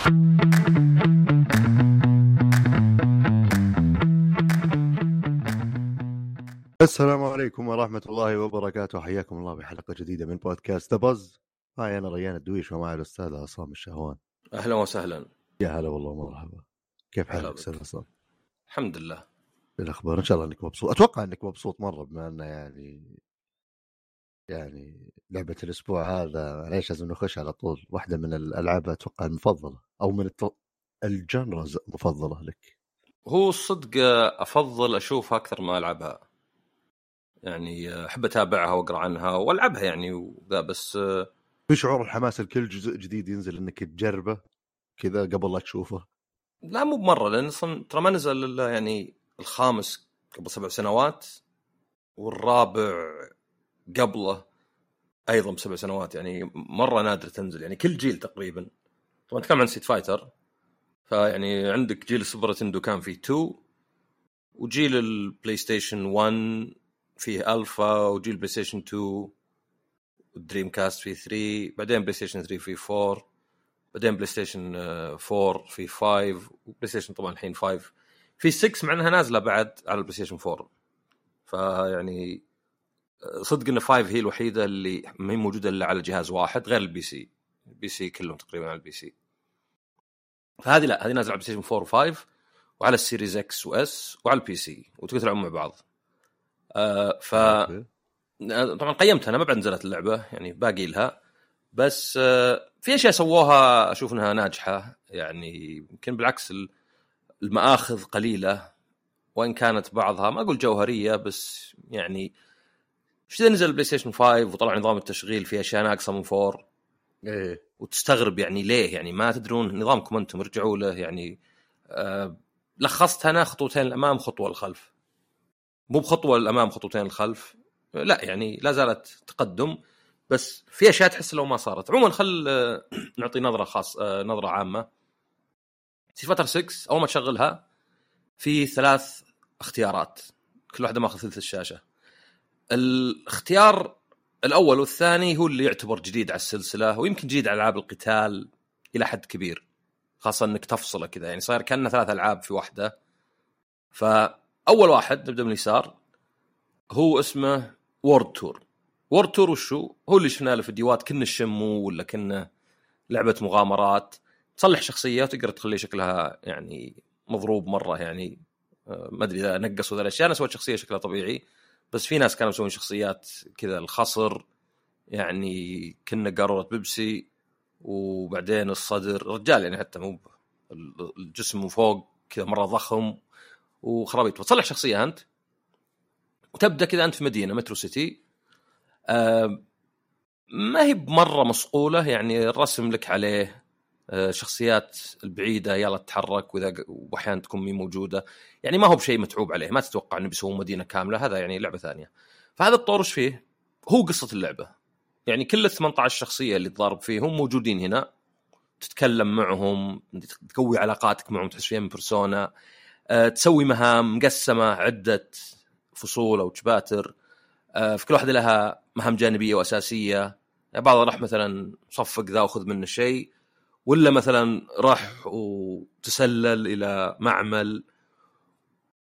السلام عليكم ورحمة الله وبركاته. حياكم الله بحلقة جديدة من بودكاست بز هاي أنا ريان الدويش ومعي الأستاذ عصام الشهوان. أهلا وسهلا. يا هلا والله مرحبا كيف حالك. أستاذ عصام؟ الحمد لله. الأخبار إن شاء الله إنك مبسوط. أتوقع إنك مبسوط مرة بما أنه يعني يعني لعبة الأسبوع هذا ليش لازم نخش على طول؟ واحدة من الألعاب أتوقع المفضلة أو من الت... الجنرز المفضلة لك. هو الصدق أفضل أشوفها أكثر ما ألعبها. يعني أحب أتابعها وأقرأ عنها وألعبها يعني وذا بس في شعور الحماس الكل جزء جديد ينزل إنك تجربه كذا قبل لا تشوفه. لا مو بمرة لأن أصلا ترى ما نزل إلا يعني الخامس قبل سبع سنوات والرابع قبله أيضا بسبع سنوات يعني مرة نادر تنزل يعني كل جيل تقريبا. طبعا نتكلم عن Street Fighter فيعني عندك جيل ال Super Nintendo كان فيه 2 وجيل ال PlayStation 1 فيه الفا وجيل ال PlayStation 2 وال Dreamcast فيه 3 بعدين PlayStation 3 فيه 4 بعدين PlayStation آه، 4 في 5 و PlayStation طبعا الحين 5 في 6 مع إنها نازلة بعد على ال PlayStation 4 فيعني صدق إن 5 هي الوحيدة اللي ما هي موجودة إلا على جهاز واحد غير ال PC ال PC كلهم تقريبا على ال PC فهذه لا هذه نازلة على ال PlayStation 4 و5 وعلى ال Series X و S وعلى ال PC وتقدر تلعبون مع بعض. آه ف أوكي. طبعا قيمتها أنا ما بعد نزلت اللعبة يعني باقي لها. بس آه، في أشياء سووها أشوف إنها ناجحة. يعني يمكن بالعكس ال- المآخذ قليلة. وإن كانت بعضها ما أقول جوهرية بس يعني إيش نزل ال PlayStation 5 وطلع نظام التشغيل في أشياء ناقصة من 4 إيه. وتستغرب يعني ليه؟ يعني ما تدرون نظامكم أنتم رجعوا له يعني آه لخصت أنا خطوتين الامام خطوه للخلف. مو بخطوة للأمام خطوتين للخلف. لا يعني لا زالت تقدم بس في أشياء تحس لو ما صارت. عموما خل آه، نعطي نظرة خاص آه، نظرة عامة. في Fighter 6 أول ما تشغلها في ثلاث اختيارات. كل واحدة ماخذ ثلث الشاشة. الاختيار الأول والثاني هو اللي يعتبر جديد على السلسلة ويمكن جديد على ألعاب القتال إلى حد كبير خاصة إنك تفصله كذا يعني صاير كأنه ثلاث ألعاب في واحدة. فأول واحد نبدأ من اليسار هو اسمه World Tour World Tour وشو؟ هو اللي شفنا له فيديوهات كنه Shenmue ولا كنه لعبة مغامرات. تصلح شخصية وتقدر تخلي شكلها يعني مضروب مرة يعني آه، ما أدري إذا نقصوا ذا الأشياء أنا سويت شخصية شكلها طبيعي. بس في ناس كانوا يسوون شخصيات كذا الخصر يعني كنا قاروره بيبسي وبعدين الصدر رجال يعني حتى مو الجسم فوق كذا مرة ضخم وخرابيط. وتصلح شخصية أنت وتبدأ كذا أنت في مدينة مترو سيتي. آه ما هي بمرة مصقوله يعني الرسم لك عليه شخصيات البعيدة يلا تتحرك وإذا واحيانا تكون مي موجودة. يعني ما هو بشيء متعوب عليه. ما تتوقع إنه بيسوون مدينة كاملة. هذا يعني لعبة ثانية. فهذا الطور وش فيه؟ هو قصة اللعبة. يعني كل ال 18 شخصية اللي تضارب فيهم موجودين هنا. تتكلم معهم تقوي علاقاتك معهم تحس فيها من بيرسونا. أه تسوي مهام مقسمة عدة فصول أو تباتر أه في كل واحدة لها مهام جانبية وأساسية. يعني بعضها راح مثلا صفق ذا وخذ منه شيء. ولا مثلا راح وتسلل إلى معمل؟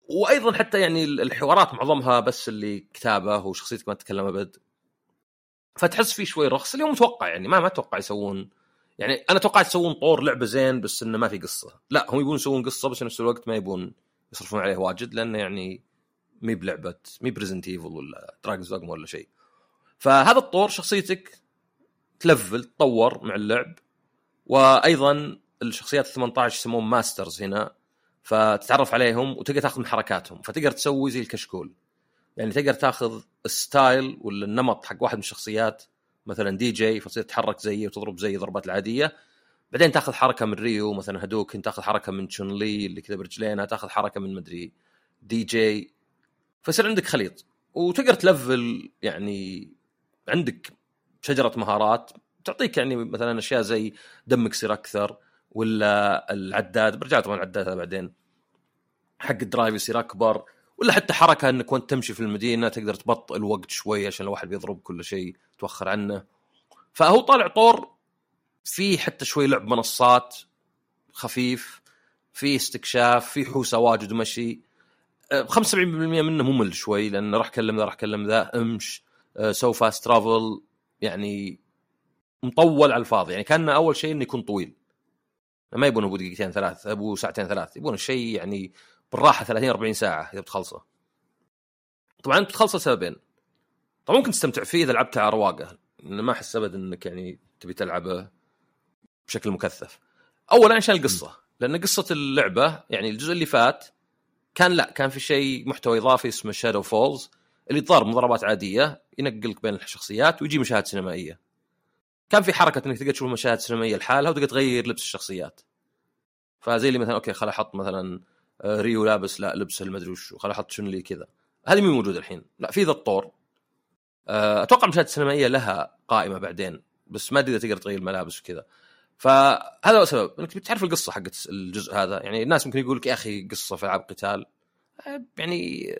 وأيضا حتى يعني الحوارات معظمها بس اللي كتابه وشخصيتك ما تتكلم أبد. فتحس فيه شوي رخص. اللي هو متوقع يعني ما ما أتوقع يسوون. يعني أنا توقعت يسوون طور لعبة زين بس إنه ما في قصة. لا هم يبون يسوون قصة بس في نفس الوقت ما يبون يصرفون عليه واجد لأنه يعني مي بلعبة مي ب Resident Evil ولا Dragon's ولا شيء. فهذا الطور شخصيتك تلفل تطور مع اللعب. وأيضا الشخصيات ال 18 يسمون Masters هنا فتتعرف عليهم وتقدر تأخذ من حركاتهم فتقدر تسوي زي الكشكول. يعني تقدر تأخذ ال style ولا النمط حق واحد من الشخصيات مثلا دي جي فتصير تتحرك زيه وتضرب زي الضربات العادية. بعدين تأخذ حركة من ريو مثلا Hadouken تأخذ حركة من تشون لي اللي كذا برجلينها تأخذ حركة من مدري دي جي. فيصير عندك خليط وتقدر تلفل يعني عندك شجرة مهارات تعطيك يعني مثلا أشياء زي دمك يصير أكثر ولا العداد برجع طبعا العداد هذا بعدين. حق ال Drive يصير أكبر ولا حتى حركة إنك وأنت تمشي في المدينة تقدر تبطئ الوقت شوي عشان الواحد بيضرب كل شيء توخر عنه. فهو طالع طور فيه حتى شوي لعب منصات خفيف في استكشاف في حوسة واجد ومشي. آه، 75% منه ممل شوي لأن راح كلم ذا راح كلم ذا أمش آه، سو fast travel يعني مطول على الفاضي يعني كان أول شيء إنه يكون طويل. ما يبون ابو دقيقتين ثلاث أبو ساعتين ثلاث يبون الشيء يعني بالراحة 30 40 ساعة إذا بتخلصه. طبعا بتخلصه سببين. طبعا ممكن تستمتع فيه إذا لعبته على رواقة. ما أحس ابدا إنك يعني تبي تلعبه بشكل مكثف. اولا عشان القصة؟ لأن قصة اللعبة يعني الجزء اللي فات كان لا كان في شيء محتوى إضافي اسمه Shadow Falls اللي تضارب مضاربات عادية ينقلك بين الشخصيات ويجي مشاهد سينمائية. كان في حركة إنك تقدر تشوف مشاهد سينمائيه لحالها وتقدر تغير لبس الشخصيات. فزي اللي مثلا أوكي خل أحط مثلا آه، ريو لابس لا لبس المدري وش خل أحط تشون لي كذا. هذه مو موجودة الحين. لا في ذا الطور. آه، أتوقع مشاهد سينمائيه لها قائمة بعدين بس ما تقدر تقدر تغير الملابس وكذا. فهذا هو السبب. إنك بتعرف القصة حقت الجزء هذا. يعني الناس ممكن يقول لك يا أخي قصة في ألعاب قتال. آه، يعني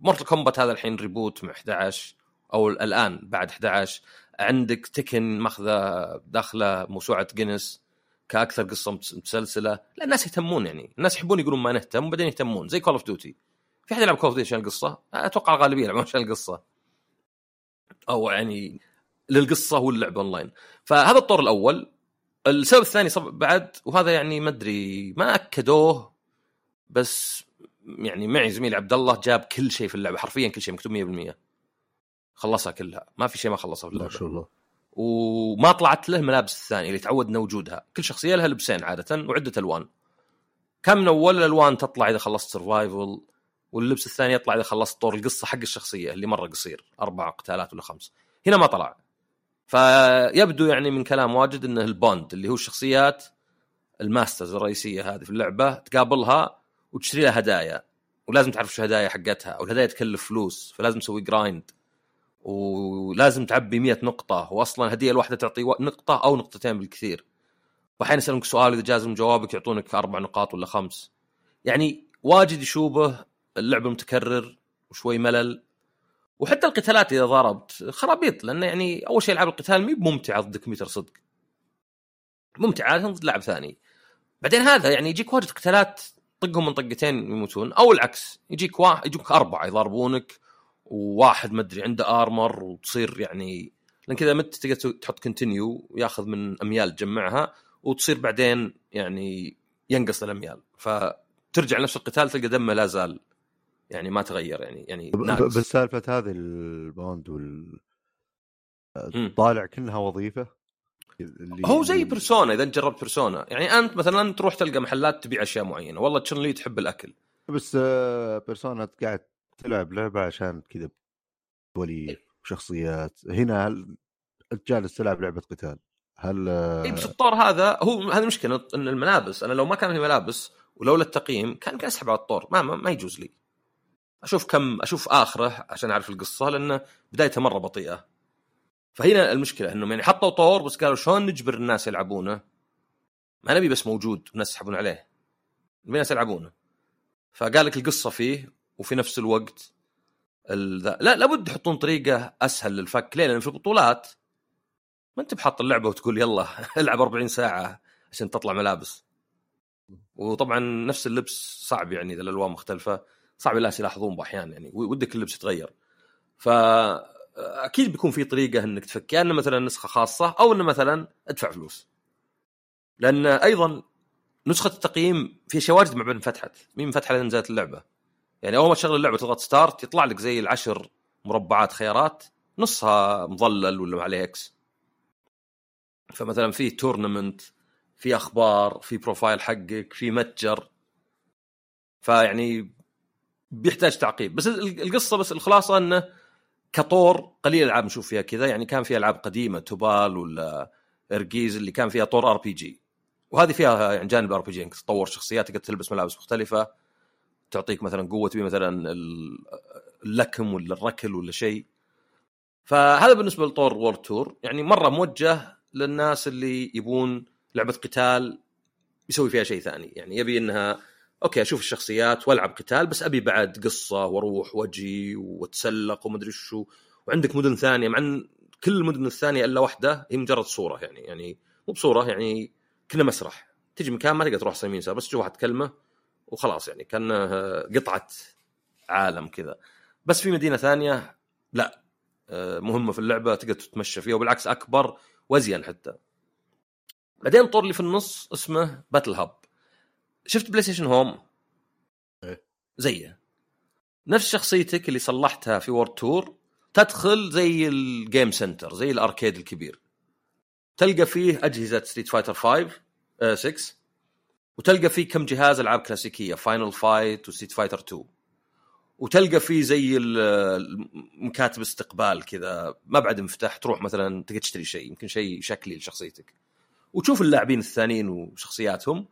Mortal Kombat هذا الحين reboot مع 11 أو الآن بعد 11 عندك Tekken ماخذة داخلة موسوعة جينيس كأكثر قصة متسلسله لا الناس يهتمون يعني. الناس يحبون يقولون ما نهتم وبعدين يهتمون زي Call of Duty في أحد يلعب Call of Duty عشان القصة؟ أتوقع الغالبية يلعبون عشان القصة. أو يعني للقصة واللعب اونلاين فهذا الطور الأول. السبب الثاني بعد وهذا يعني ما أدري ما أكدوه بس يعني معي زميل عبد الله جاب كل شيء في اللعبة حرفيا كل شيء مكتوب 100% خلصها كلها. ما في شيء ما خلصه في ما اللعبة. شاء الله. وما طلعت له ملابس الثانية اللي تعودنا وجودها كل شخصية لها لبسين عادة وعدة ألوان. كم من أول الالوان تطلع إذا خلصت survival واللبس الثاني يطلع إذا خلصت طور القصة حق الشخصية اللي مرة قصير أربع قتالات ولا خمس. هنا ما طلع. فيبدو يعني من كلام واجد إنه ال bond اللي هو الشخصيات ال masters الرئيسية هذه في اللعبة تقابلها وتشتري لها هدايا. ولازم تعرف شو الهدايا حقتها والهدايا تكلف فلوس فلازم تسوي grind ولازم تعبي 100 نقطة واصلا الهدية الواحدة تعطي نقطة أو نقطتين بالكثير. واحيانا يسألونك سؤال إذا جازم جوابك يعطونك أربع نقاط ولا خمس. يعني واجد يشوبه اللعب المتكرر وشوي ملل وحتى القتالات إذا ضربت خرابيط لأن يعني أول شيء العاب القتال مي بممتعة ضد كمبيوتر صدق. ممتعة ضد لاعب ثاني. بعدين هذا يعني يجيك واجد قتالات طقهم من طقتين يموتون أو العكس يجيك واحد يجيك أربعة يضاربونك وواحد مدري عنده ارمر وتصير يعني لأن كذا مت تقدر تحط كونتينيو وياخذ من أميال تجمعها وتصير بعدين يعني ينقص الاميال فترجع نفس القتال تلقى دمه لا زال يعني ما تغير يعني يعني. بس سالفه هذه البوند وال. طالع كانها وظيفة اللي هو زي بيرسونا إذا أنت جربت بيرسونا يعني أنت مثلا تروح تلقى محلات تبيع أشياء معينة والله تشن لي تحب الأكل بس آه، بيرسونا قاعد تلعب لعبة عشان كذا ولي وشخصيات هنا هل انت جالس تلعب لعبة قتال؟ هل اي بس الطور هذا هو هذه المشكلة إن الملابس أنا لو ما كان في ملابس ولولا التقييم كان كان أسحب على الطور ما, ما ما يجوز لي. أشوف كم أشوف آخره عشان أعرف القصة لأن بدايته مرة بطيئة. فهنا المشكلة إنهم يعني حطوا طور بس قالوا شلون نجبر الناس يلعبونه؟ ما نبي بس موجود والناس يسحبون عليه. نبي ناس يلعبونه. فقال لك القصة فيه وفي نفس الوقت ال- ذا- لا لابد يحطون طريقة أسهل للفك. ليه؟ لأن في البطولات ما أنت بحط اللعبة وتقول يلا العب 40 ساعة عشان تطلع ملابس. وطبعا نفس اللبس صعب يعني إذا الألوان مختلفة صعب الناس يلاحظون بأحيان يعني. ودك اللبس يتغير. ف أكيد بيكون في طريقة إنك تفك يا إنه مثلا نسخة خاصة أو إنه مثلا ادفع فلوس. لأن أيضا نسخة التقييم في اشياء واجد ما انفتحت من لين نزلت اللعبة؟ يعني أول ما تشغل اللعبة تضغط start يطلع لك زي العشر مربعات خيارات نصها مظلل ولا عليه X فمثلا في tournament في أخبار في profile حقك في متجر. فيعني بيحتاج تعقيب. بس ال- القصة بس الخلاصة إنه كطور قليل الالعاب نشوف فيها كذا. يعني كان في ألعاب قديمة توبال ولا إرجيز اللي كان فيها طور RPG وهذه فيها يعني جانب RPG انك تطور شخصيات تقدر تلبس ملابس مختلفة. تعطيك مثلا قوة تبي مثلا ال- اللكم ولا الركل ولا شيء. فهذا بالنسبة لطور World Tour يعني مرة موجه للناس اللي يبون لعبة قتال يسوي فيها شيء ثاني. يعني يبي إنها okay أشوف الشخصيات وألعب قتال بس أبي بعد قصة وأروح وأجي وأتسلق ومدري شو. وعندك مدن ثانية مع إن كل المدن الثانية إلا واحدة هي مجرد صورة يعني. يعني مو بصورة يعني كنه مسرح. تجي مكان ما تقدر تروح يسار بس تشوف واحد تكلمه وخلاص يعني كانه قطعة عالم كذا. بس في مدينة ثانية لا آه، مهمة في اللعبة تقدر تتمشى فيها وبالعكس أكبر وازين حتى. بعدين الطور اللي في النص اسمه Battle Hub شفت PlayStation Home. زيه. نفس شخصيتك اللي صلحتها في World Tour تدخل زي ال game center زي ال arcade الكبير. تلقى فيه أجهزة Street Fighter 5 آه 6 وتلقى فيه كم جهاز ألعاب كلاسيكية Final Fight و Street Fighter 2 وتلقى فيه زي مكاتب استقبال كذا ما بعد مفتاح تروح مثلا تقدر تشتري شيء يمكن شيء شكلي لشخصيتك. وتشوف اللاعبين الثانيين وشخصياتهم.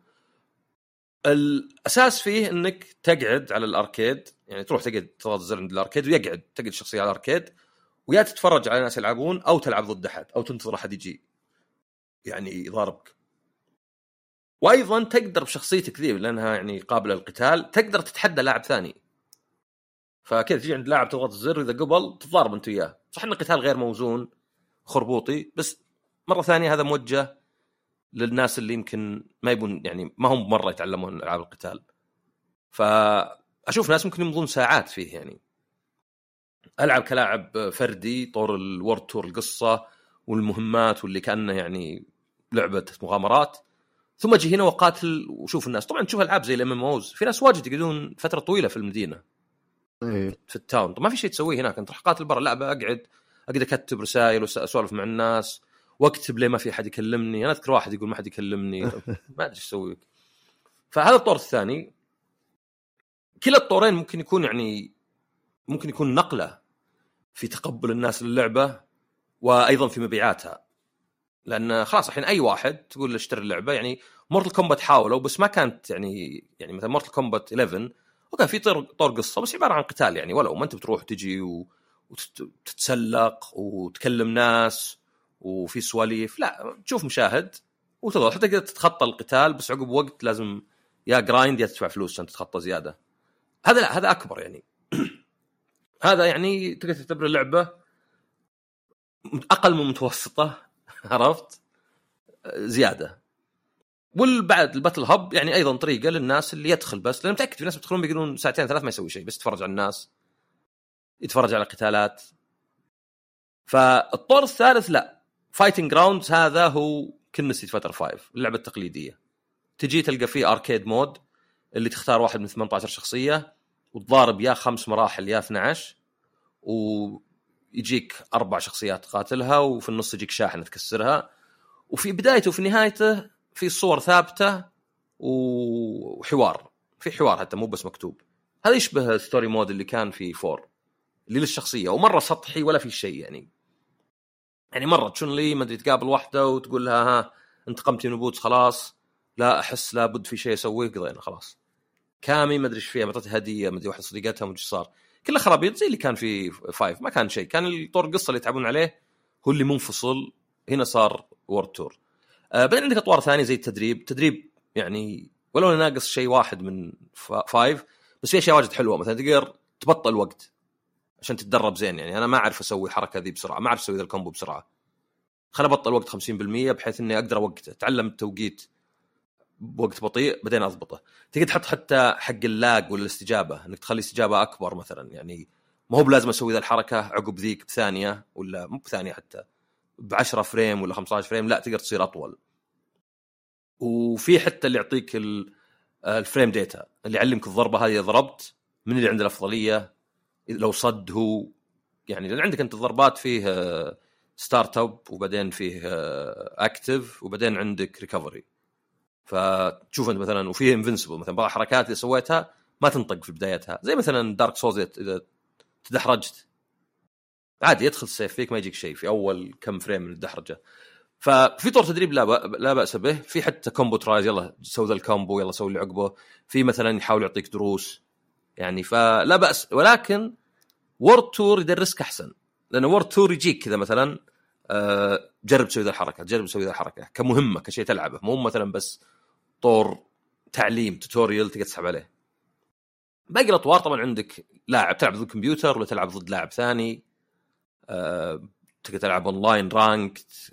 الأساس فيه إنك تقعد على الأركيد يعني تروح تقعد تضغط زر عند الأركيد ويقعد تقعد الشخصيه على الأركيد. ويا تتفرج على ناس يلعبون أو تلعب ضد أحد أو تنتظر أحد يجي. يعني يضاربك. وأيضا تقدر بشخصيتك ذي لأنها يعني قابلة للقتال تقدر تتحدى لاعب ثاني. فكذا تجي عند لاعب تضغط الزر واذا قبل تتضارب أنت وياه. صح إن القتال غير موزون خربوطي بس مرة ثانية هذا موجه للناس اللي يمكن ما يبون يعني ما هم مرة يتعلمون ألعاب القتال. فأشوف ناس ممكن يمضون ساعات فيه يعني. ألعب كلاعب فردي طور ال World Tour القصة والمهمات واللي كأنه يعني لعبة مغامرات. ثم أجي هنا واقاتل وشوف الناس. طبعا تشوف ألعاب زي ال MMOs في ناس واجد يقعدون فترة طويلة في المدينة. إيه. في ال town. طب ما في شيء تسويه هناك. أنت راح قاتل برا. لا أقعد. اقعد أكتب رسائل واسولف مع الناس. وأكتب ليه ما في أحد يكلمني. أنا أذكر واحد يقول ما حد يكلمني. ما أدري إيش أسوي فهذا الطور الثاني. كلا الطورين ممكن يكون يعني ممكن يكون نقلة في تقبل الناس للعبة وأيضا في مبيعاتها. لأن خلاص الحين أي واحد تقول له اشتري اللعبة يعني Mortal Kombat حاولوا بس ما كانت يعني يعني مثلا Mortal Kombat 11 وكان في طور طور قصة بس عبارة عن قتال يعني ولو ما أنت بتروح تجي وتتسلق وتكلم ناس وفي سواليف لا تشوف مشاهد وتضغط حتى تقدر تتخطى القتال بس عقب وقت لازم يا grind يا تدفع فلوس عشان تتخطى زيادة. هذا لا هذا أكبر يعني. هذا يعني تقدر تعتبر اللعبه أقل من متوسطة عرفت؟ زيادة. والبعد ال Battle Hub يعني أيضا طريقة للناس اللي يدخل بس لأن متأكد في ناس بيدخلون بيقولون ساعتين ثلاث ما يسوي شيء بس يتفرج على الناس يتفرج على قتالات فالطور الثالث لا. Fighting Grounds هذا هو Street Fighter 5 اللعبة التقليدية. تجي تلقى فيه arcade mode اللي تختار واحد من 18 شخصية وتضارب يا خمس مراحل يا 12 ويجيك أربع شخصيات تقاتلها وفي النص يجيك شاحنه تكسرها. وفي بدايته وفي نهايته في صور ثابتة وحوار في حوار حتى مو بس مكتوب. هذا يشبه ال story mode اللي كان في four اللي للشخصية ومرة سطحي ولا في شيء يعني. يعني مرة تشون لي ما أدري تقابل واحدة وتقول لها ها انتقمتي من bots خلاص. لا أحس لابد في شيء أسويه قضينا خلاص. كامي ما أدري إيش فيها معطيتها هدية ما أدري واحدة صديقتها ما أدري صار. كلها خرابيط زي اللي كان في five ما كان شيء. كان الطور القصة اللي يتعبون عليه هو اللي منفصل. هنا صار World Tour آه بعدين عندك أطوار ثانية زي التدريب. تدريب يعني ولو إنه ناقص شيء واحد من فا- five بس في أشياء واجد حلوة. مثلا تقدر تبطل وقت عشان تتدرب زين يعني. أنا ما أعرف أسوي الحركه ذي بسرعة. ما أعرف أسوي ذا ال combo بسرعة. خل أبطل وقت 50% بحيث إني أقدر أوقته. اتعلم التوقيت بوقت بطيء بعدين أضبطه. تقدر تحط حتى حق ال lag ولا الاستجابه إنك تخلي استجابة أكبر مثلا. يعني ما هو بلازم أسوي ذا الحركة عقب ذيك بثانية ولا مو بثانية حتى ب 10 frame ولا 15 frame لا تقدر تصير أطول. وفي حتى اللي يعطيك ال- ال frame data اللي يعلمك الضربة هذه ضربت من اللي عنده الأفضلية؟ لو صد هو يعني لأن عندك أنت الضربات فيه آه، start up وبعدين فيه active وبعدين عندك recovery فتشوف أنت مثلا وفيه invincible مثلا بعض الحركات اللي سويتها ما تنطق في بدايتها. زي مثلا Dark Souls اذا تدحرجت. عادي يدخل السيف فيك ما يجيك شيء في أول كم frame من الدحرجة. ففي طور تدريب لا لا بأس به. في حتى combo trials يلا سوي ذا ال combo يلا سوي اللي عقبه. في مثلا يحاول يعطيك دروس. يعني فلا بأس. ولكن World Tour يدرسك أحسن. لأن World Tour يجيك كذا مثلا آه، جرب تسوي ذا الحركة جرب تسوي ذا الحركة. كمهمة كشيء تلعبه. مو مثلا بس طور تعليم tutorial تقدر تسحب عليه. باقي الأطوار طبعا عندك لاعب تلعب ضد كمبيوتر ولا تلعب ضد لاعب ثاني. آه، تقدر تلعب online ranked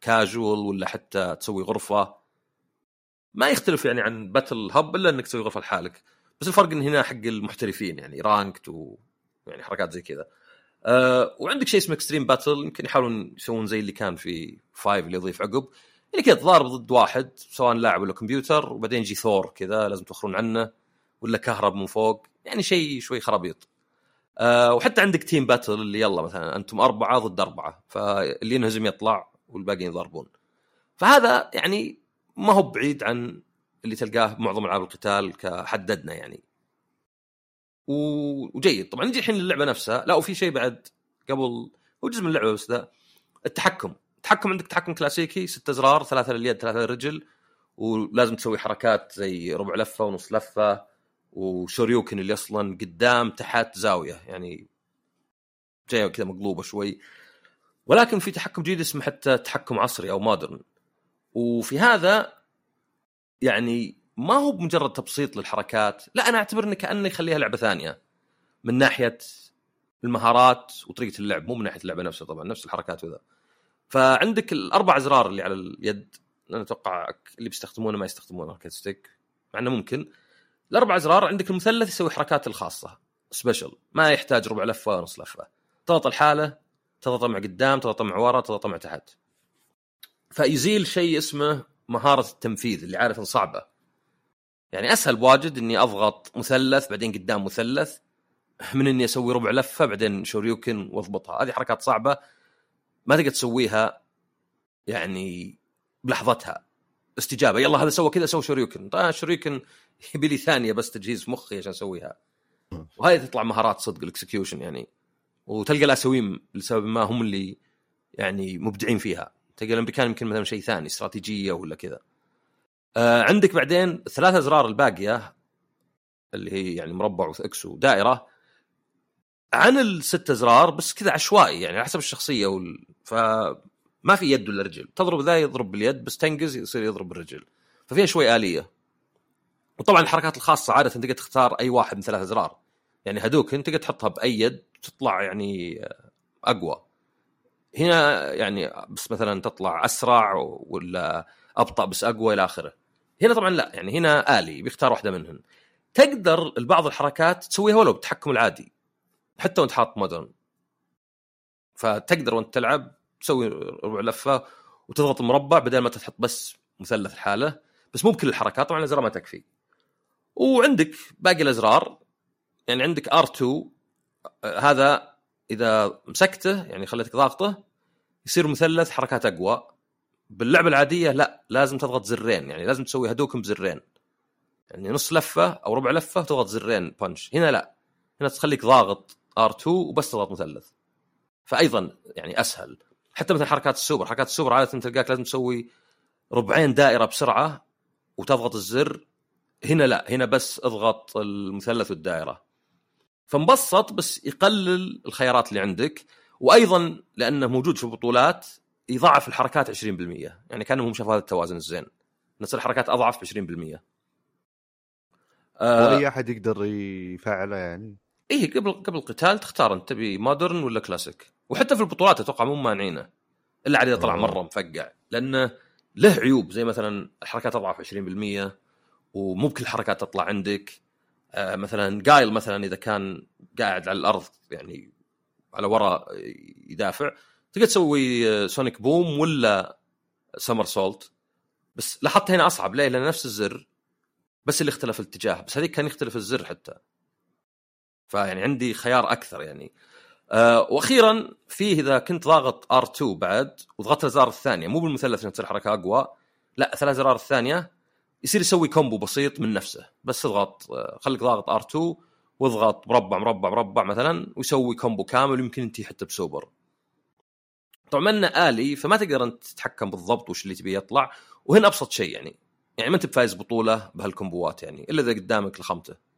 casual ولا حتى تسوي غرفة. ما يختلف يعني عن Battle Hub إلا إنك تسوي غرفة لحالك. بس الفرق إن هنا حق المحترفين يعني ranked و يعني حركات زي كذا. أه وعندك شيء اسمه Extreme Battle يمكن يحاولون يسوون زي اللي كان في five اللي يضيف عقب. يعني كذا تضارب ضد واحد سواء لاعب ولا كمبيوتر وبعدين يجي ثور كذا لازم تخرون عنه ولا كهرب من فوق يعني شيء شوي خرابيط. أه وحتى عندك Team Battle اللي يلا مثلا أنتم أربعة ضد أربعة فاللي ينهزم يطلع والباقيين يضربون فهذا يعني ما هو بعيد عن اللي تلقاه بمعظم ألعاب القتال كحددنا يعني. وجيد. طبعا نجي الحين للعبه نفسها. لا وفي شيء بعد قبل هو جزء من اللعبة بس ذا التحكم. التحكم عندك تحكم كلاسيكي ست أزرار ثلاثة لليد ثلاثة للرجل ولازم تسوي حركات زي ربع لفة ونص لفة وشوريوكن اللي أصلا قدام تحت زاوية يعني جاية كذا مقلوبة شوي. ولكن في تحكم جديد اسمه حتى تحكم عصري أو مودرن. وفي هذا يعني ما هو بمجرد تبسيط للحركات لا أنا أعتبر إنه كأنه يخليها لعبة ثانية. من ناحية المهارات وطريقة اللعب مو من ناحية اللعبة نفسها طبعا نفس الحركات وذا. فعندك الأربع أزرار اللي على اليد أنا أتوقع اللي بيستخدمونه ما يستخدمونه arcade stick مع إنه ممكن. الأربع أزرار عندك المثلث يسوي حركاته الخاصة special ما يحتاج ربع لفة نص لفة. تضغط الحالة تضغط مع قدام تضغط مع ورا تضغط مع تحت. فيزيل شيء اسمه مهارة التنفيذ اللي عارف صعبة. يعني أسهل بواجد إني أضغط مثلث بعدين قدام مثلث من إني أسوي ربع لفة بعدين Shoryuken وأضبطها. هذه حركات صعبة ما تقدر تسويها يعني بلحظتها استجابة. يلا هذا سوى كذا سوى شوريوكن. طيب شوريوكن يبي لي ثانية بس تجهيز مخي عشان أسويها. وهذه تطلع مهارات صدق ال execution يعني. وتلقى الآسيويين لسبب ما هم اللي يعني مبدعين فيها. تلقى الأمريكان يمكن مثلا شيء ثاني استراتيجية ولا كذا. آه عندك بعدين ثلاث أزرار الباقية اللي هي يعني مربع و X ودائرة. عن الست أزرار بس كذا عشوائي يعني على حسب الشخصية وال... فما في يد ولا رجل. تضرب ذا يضرب باليد بس تنقز يصير يضرب بالرجل ففيها شوي آلية. وطبعا الحركات الخاصة عادة تقدر تختار أي واحد من ثلاث أزرار. يعني هذوك أنت تقدر تحطها بأي يد تطلع يعني أقوى. هنا يعني بس مثلا تطلع أسرع ولا أبطأ بس أقوى إلى آخره. هنا طبعا لا يعني هنا آلي بيختار واحدة منهن. تقدر بعض الحركات تسويها ولو بالتحكم العادي. حتى وانت حاط مودرن فتقدر وانت تلعب تسوي ربع لفة وتضغط المربع بدل ما تحط بس مثلث الحاله بس مو بكل الحركات طبعا الأزرار ما تكفي. وعندك باقي الأزرار يعني عندك ار2 هذا إذا مسكته يعني خليتك ضاغطه يصير مثلث حركات أقوى. باللعبة العادية لا لازم تضغط زرين يعني لازم تسوي هدوكم بزرين. يعني نص لفة أو ربع لفة تضغط زرين punch هنا لا هنا تخليك ضاغط. R2 وبس تضغط مثلث. فايضا يعني أسهل. حتى مثلا حركات السوبر. حركات السوبر عادة تلقاك لازم تسوي ربعين دائرة بسرعة وتضغط الزر. هنا لا. هنا بس اضغط المثلث والدائرة. فمبسط بس يقلل الخيارات اللي عندك. وأيضا لأنه موجود في البطولات يضاعف الحركات 20% يعني كأنهم شافوا هذا التوازن الزين. نصير الحركات أضعف ب 20% آه why أحد يقدر يفعله يعني. إيه قبل قبل القتال تختار أنت تبي modern ولا كلاسيك؟ وحتى في البطولات أتوقع مو مانعينه إلا إذا طلع مرة مفقع لأنه له عيوب زي مثلا الحركات أضعف 20% ومو بكل الحركات تطلع عندك. آه مثلا جايل مثلا إذا كان قاعد على الأرض يعني على وراء يدافع تقدر تسوي Sonic Boom ولا somersault. بس لاحظت هنا أصعب ليه؟ لأن نفس الزر بس اللي اختلف الاتجاه بس هذيك كان يختلف الزر حتى. فيعني عندي خيار أكثر يعني. أه وأخيرا فيه إذا كنت ضاغط R2 بعد وضغطت الأزرار الثانية مو بالمثلث عشان تصير حركه أقوى لا ثلاث زرار الثانية يصير يسوي combo بسيط من نفسه. بس تضغط آه، خليك ضاغط R2 واضغط مربع مربع مربع مثلا ويسوي كومبو كامل ويمكن انت حتى بسوبر. طبعا إنه آلي فما تقدر أنت تتحكم بالضبط وش اللي تبي يطلع وهنا أبسط شيء يعني. يعني ما أنت بفايز بطولة بهالكومبوات يعني إلا إذا قدامك لخمته.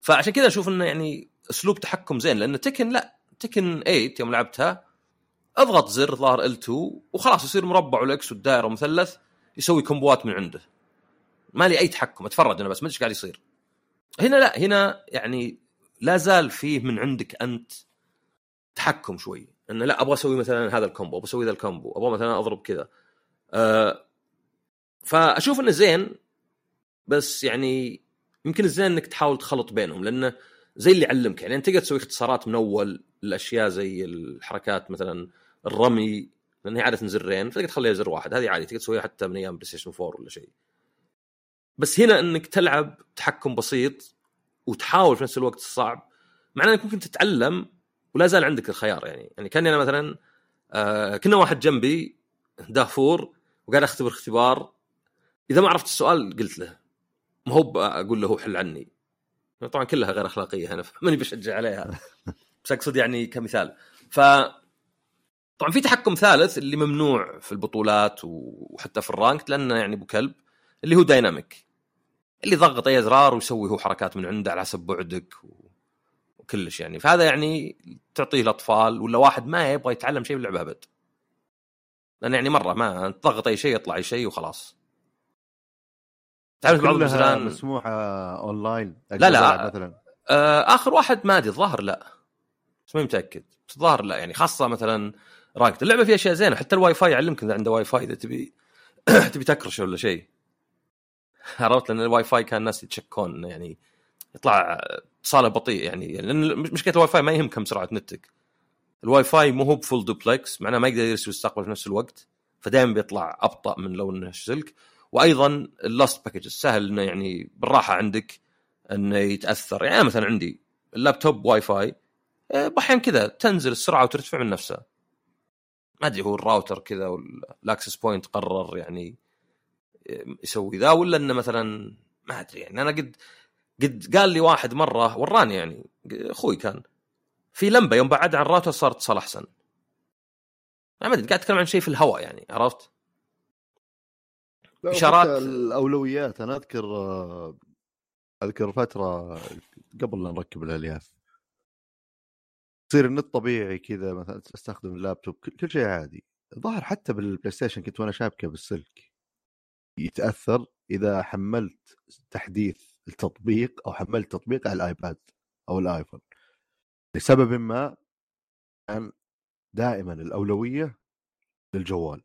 فعشان كذا أشوف إنه يعني أسلوب تحكم زين لأن تكن لا تكن 8 يوم لعبتها أضغط زر ظهر ال2 وخلاص يصير مربع والإكس والدائرة ومثلث يسوي كومبوات من عنده. ما لي أي تحكم أتفرج أنا بس ما أدري إيش قاعد يصير. هنا لا هنا يعني لا زال فيه من عندك أنت تحكم شوي. إنه لا أبغى أسوي مثلا هذا ال combo أبغى أسوي ذا ال combo أبغى مثلا أضرب كذا. أه فأشوف إنه زين بس يعني يمكن الزين إنك تحاول تخلط بينهم لأنه زي اللي علمك يعني أنت تقدر تسوي اختصارات من أول الأشياء زي الحركات مثلا الرمي لأن هي عادة زرين فتقدر تخليها زر واحد هذه عادي تقدر تسويها حتى من أيام بلايستيشن 4 ولا شيء. بس هنا إنك تلعب تحكم بسيط وتحاول في نفس الوقت الصعب معناه إنك ممكن تتعلم ولا زال عندك الخيار يعني. يعني كأني أنا مثلا آه كان واحد جنبي دافور وقاعد أختبر اختبار. إذا ما عرفت السؤال قلت له. ما هو أقول له حل عني. طبعا كلها غير أخلاقية هنا ماني بشجع عليها. بس أقصد يعني كمثال. ف طبعا في تحكم ثالث اللي ممنوع في البطولات وحتى في الرانك لأنه يعني أبو كلب اللي هو dynamic اللي ضغط أي إزرار ويسوي هو حركات من عنده على حسب بعدك وكلش يعني. فهذا يعني تعطيه الأطفال ولا واحد ما يبغى يتعلم شيء باللعبه أبد. لأن يعني مرة ما تضغط أي شيء يطلع أي شيء وخلاص. تعرف بعض الأزرار مسموحة اونلاين لا لا مثلا. آه آخر واحد ما أدري الظاهر لا. بس ماني متأكد. بس الظاهر لا يعني خاصة مثلا ranked اللعبة فيها أشياء زينة. حتى الواي فاي يعلمك إذا عنده واي فاي إذا تبي تبي تكرش ولا شيء. عرفت؟ لأن الواي فاي كان الناس يتشكون يعني يطلع اتصاله بطيء يعني لأن مشكلة الواي فاي ما يهم كم سرعة نتك. الواي فاي مو هو ب full duplex معناه ما يقدر يرسل ويستقبل في نفس الوقت فدائما بيطلع أبطأ من لو انه سلك وأيضا ال lost package سهل إنه يعني بالراحة عندك إنه يتأثر. يعني مثلا عندي اللابتوب واي فاي أحيانا كذا تنزل السرعة وترتفع من نفسها. ما أدري هو الراوتر كذا وال access point قرر يعني يسوي ذا ولا إنه مثلا ما أدري. يعني أنا قد قد قال لي واحد مرة وراني يعني أخوي كان في لمبة يوم بعد عن الراوتر صار اتصال احسن ما أدري قاعد أتكلم عن شيء في الهواء يعني عرفت؟ إشارات الأولويات. أنا أذكر أذكر فترة قبل لا نركب الألياف. يصير النت طبيعي كذا مثلا أستخدم اللابتوب كل شيء عادي. ظهر حتى بالبلاي ستيشن كنت وأنا شابكه بالسلك. يتأثر إذا حملت تحديث التطبيق أو حملت تطبيق على الآيباد أو الآيفون. لسبب ما كان دائما الأولوية للجوال.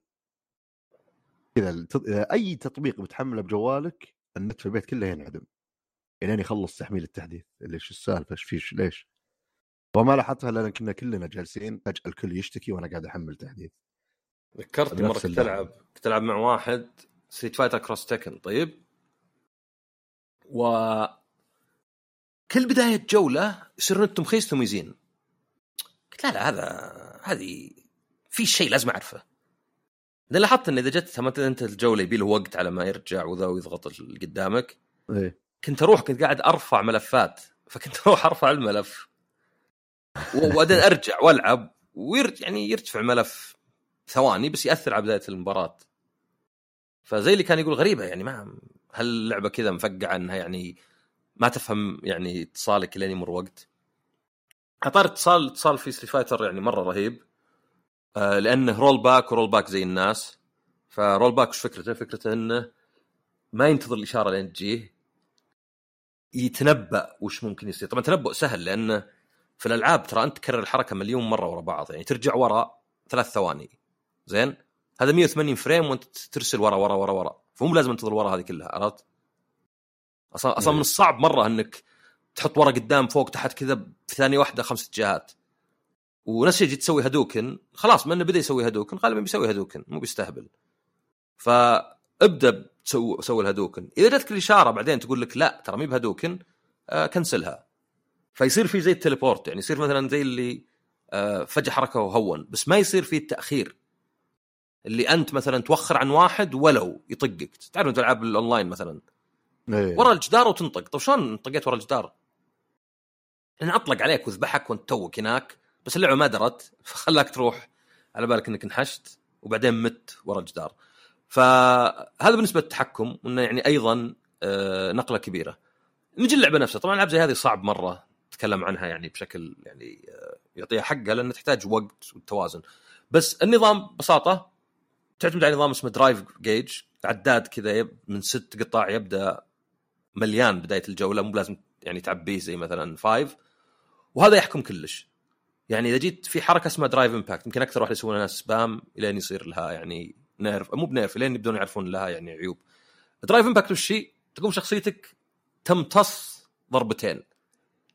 كذا أي تطبيق بتحمله بجوالك النت في البيت كله ينعدم. الين يخلص تحميل التحديث. اللي إيش السالفة؟ إيش فيش؟ ليش؟ وما لاحظتها لأن كنا كلنا جالسين فجأة الكل يشتكي وأنا قاعد أحمل تحديث. ذكرت مرة كنت العب كنت العب مع واحد ستريت فايتر كروس تكن طيب؟ و كل بداية جولة يصير نتهم خيس ثم يزين. قلت لا لا هذا هذه في شيء لازم أعرفه. لأن لاحظت إن إذا جت مثلا أنت الجوله يبي له وقت على ما يرجع وذا ويضغط اللي قدامك. إيه؟ كنت أروح كنت قاعد أرفع ملفات. فكنت أروح أرفع الملف. وبعدين أرجع وألعب. ويرجع يعني يرتفع ملف ثواني بس يأثر على بداية المباراة. فخوي اللي كان يقول غريبة يعني ما هل اللعبة كذا مفقعة إنها يعني ما تفهم يعني اتصالك لين يمر وقت؟ إطار اتصال اتصال في ستريت فايتر يعني مرة رهيب. آه لأنه rollback و rollback زي الناس ف rollback وش فكرته؟ فكرته إنه ما ينتظر الإشارة لين تجيه يتنبأ وش ممكن يصير طبعا تنبؤ سهل لأنه في الألعاب ترى أنت تكرر الحركة مليون مرة ورا بعض يعني ترجع ورا ثلاث ثواني زين هذا 180 frame وأنت ترسل ورا ورا ورا ورا فمو لازم تنتظر ورا هذه كلها عرفت؟ أصلا أصلا من. الصعب مرة إنك تحط ورا قدام فوق تحت كذا في ثانية واحدة خمس اتجاهات ونفس الشيء تسوي هدوكن خلاص ما انه بدا يسوي هدوكن غالبا بيسوي هدوكن مو بيستهبل. فابدأ تسوي سوي الهدوكن. إذا جاتك الإشارة بعدين تقول لك لا ترى مي بهدوكن آه كنسلها. فيصير في زي التليبورت يعني يصير مثلا زي اللي آه فجأة حركة وهون بس ما يصير في التأخير. اللي أنت مثلا توخر عن واحد ولو يطقك. تعرف انت ألعاب الأونلاين مثلا؟ أيه. ورا الجدار وتنطق. طيب شلون طقيت ورا الجدار؟ لأن أطلق عليك وذبحك وأنت توك هناك بس اللعبة ما درت فخلاك تروح على بالك إنك انحشت وبعدين مت ورا الجدار. فهذا بالنسبة للتحكم انه يعني أيضا آه، نقلة كبيرة. نجي اللعبة نفسها. طبعا العاب زي هذه صعب مرة تتكلم عنها يعني بشكل يعني آه، يعطيها حقها لأنها تحتاج وقت والتوازن بس النظام ببساطة تعتمد على نظام اسمه drive gauge عداد كذا من ست قطاع يبدأ مليان بداية الجولة. مو لازم يعني تعبيه زي مثلا فايف وهذا يحكم كلش. يعني إذا جيت في حركة اسمها drive impact يمكن أكثر واحد يسوونها ناس spam إلين يصير لها يعني nerf مو ب nerf إلين يبدون يعرفون لها يعني عيوب. drive impact وش تقوم شخصيتك تمتص ضربتين.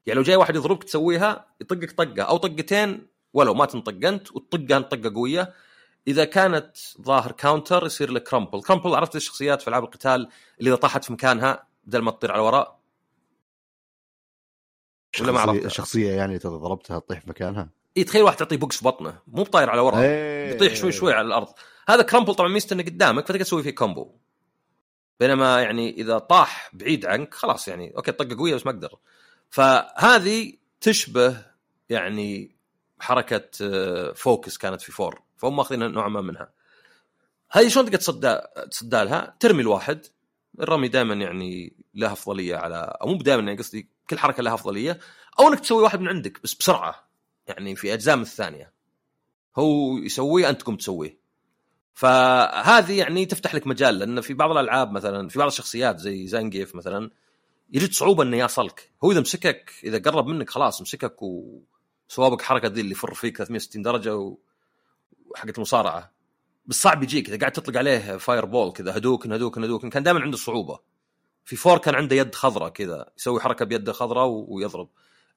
يعني لو جاي واحد يضربك تسويها يطقك طقة أو طقتين ولو ما تنطق أنت وتطقها طقة قوية. إذا كانت ظاهر counter يصير لك crumple crumple عرفت الشخصيات في ألعاب القتال اللي إذا طاحت في مكانها بدل ما تطير على وراء ولا ما شخصية, عرفتها؟ شخصية يعني إذا ضربتها تطيح في مكانها؟ إي تخيل واحد تعطيه بوكس في بطنه مو بطاير على وراء إيه. يطيح شوي شوي على الأرض. هذا crumple طبعا ميزته إنه قدامك فتقدر تسوي فيه combo. بينما يعني إذا طاح بعيد عنك خلاص يعني أوكي طقه قوية بس ما أقدر. فهذه تشبه يعني حركة آه، focus كانت في four فهم ماخذين نوعا ما منها. هذه شلون تقدر تصدى تصدى لها؟ ترمي الواحد. الرمي دائما يعني له أفضلية على أو مو دائما يعني قصدي كل حركة لها أفضلية أو إنك تسوي واحد من عندك بس بسرعة يعني في أجزاء من الثانية. هو يسويه انت تقوم تسويه. فهذه يعني تفتح لك مجال لأن في بعض الألعاب مثلا في بعض الشخصيات زي زانجيف مثلا يجد صعوبة إنه يصلك. هو إذا مسكك إذا قرب منك خلاص مسكك وسوى بك حركة ذي اللي يفر فيك 360 درجة و- وحقت المصارعة. بس صعب يجيك إذا قاعد تطلق عليه fireball كذا هدوكن هدوكن هدوكن كان دائما عنده صعوبة. في four كان عنده يد خضراء كذا يسوي حركة بيده خضراء ويضرب.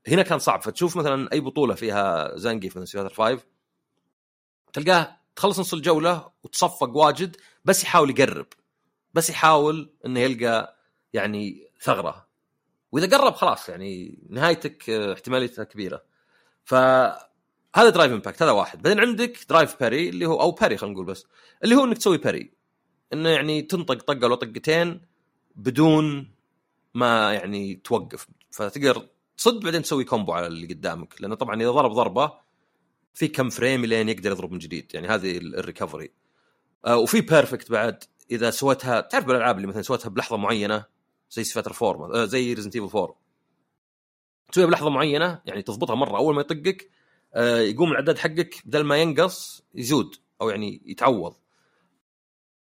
هنا كان صعب. فتشوف مثلا أي بطولة فيها زانجيف مثلا Street Fighter 5 تلقاه تخلص نص الجولة وتصفق واجد بس يحاول يقرب. بس يحاول إنه يلقى يعني ثغرة. وإذا قرب خلاص يعني نهايتك احتماليتها كبيرة. فهذا Drive Impact هذا واحد. بعدين عندك Drive Parry اللي هو أو Parry خلينا نقول بس اللي هو إنك تسوي parry إنه يعني تنطق طقة ولا طقتين بدون ما يعني توقف. فتقدر تصد بعدين تسوي combo على اللي قدامك. لأنه طبعا إذا ضرب ضربة في كم frame لين يقدر يضرب من جديد. يعني هذه ال- ال recovery آه وفي perfect بعد. إذا سويتها تعرف بالألعاب اللي مثلا سويتها بلحظة معينة؟ زي Street Fighter 4 آه زي Resident Evil 4 تسويها بلحظة معينة يعني تضبطها مرة. أول ما يطقك آه يقوم العداد حقك بدل ما ينقص يزود أو يعني يتعوض.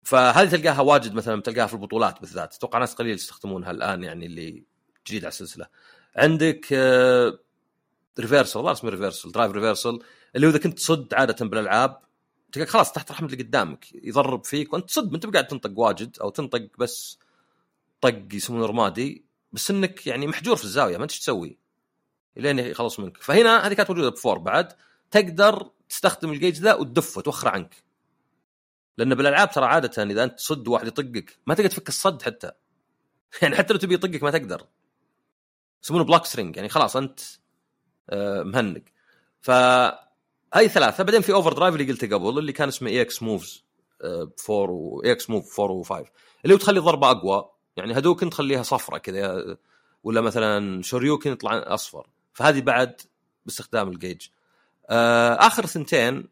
فهذه تلقاها واجد مثلا تلقاها في البطولات بالذات؟ أتوقع ناس قليل يستخدمونها الآن يعني اللي جديد على السلسلة. عندك آه reversal والله اسمه reversal Drive Reversal اللي هو إذا كنت تصد عادة بالألعاب تلقى خلاص تحت رحمة اللي قدامك يضرب فيك وأنت تصد ما أنت قاعد تنطق واجد أو تنطق بس طق يسمونه رمادي بس إنك يعني محجور في الزاوية ما انت تسوي. لين يخلص منك. فهنا هذه كانت موجودة ب four بعد تقدر تستخدم الجيج ذا وتدفه توخره عنك. لأن بالألعاب ترى عادة إذا أنت تصد واحد يطقك ما تقدر تفك الصد حتى. يعني حتى لو تبي يطقك ما تقدر. يسمونه block string يعني خلاص أنت آه، مهنق فهاي ثلاثة. بعدين في overdrive اللي قلته قبل اللي كان اسمه EX moves 4 و EX move 4 و5 اللي هو تخلي الضربه أقوى. يعني Hadouken تخليها صفرة كذا ولا مثلا Shoryuken يطلع أصفر. فهذه بعد باستخدام الجيج آه، آخر ثنتين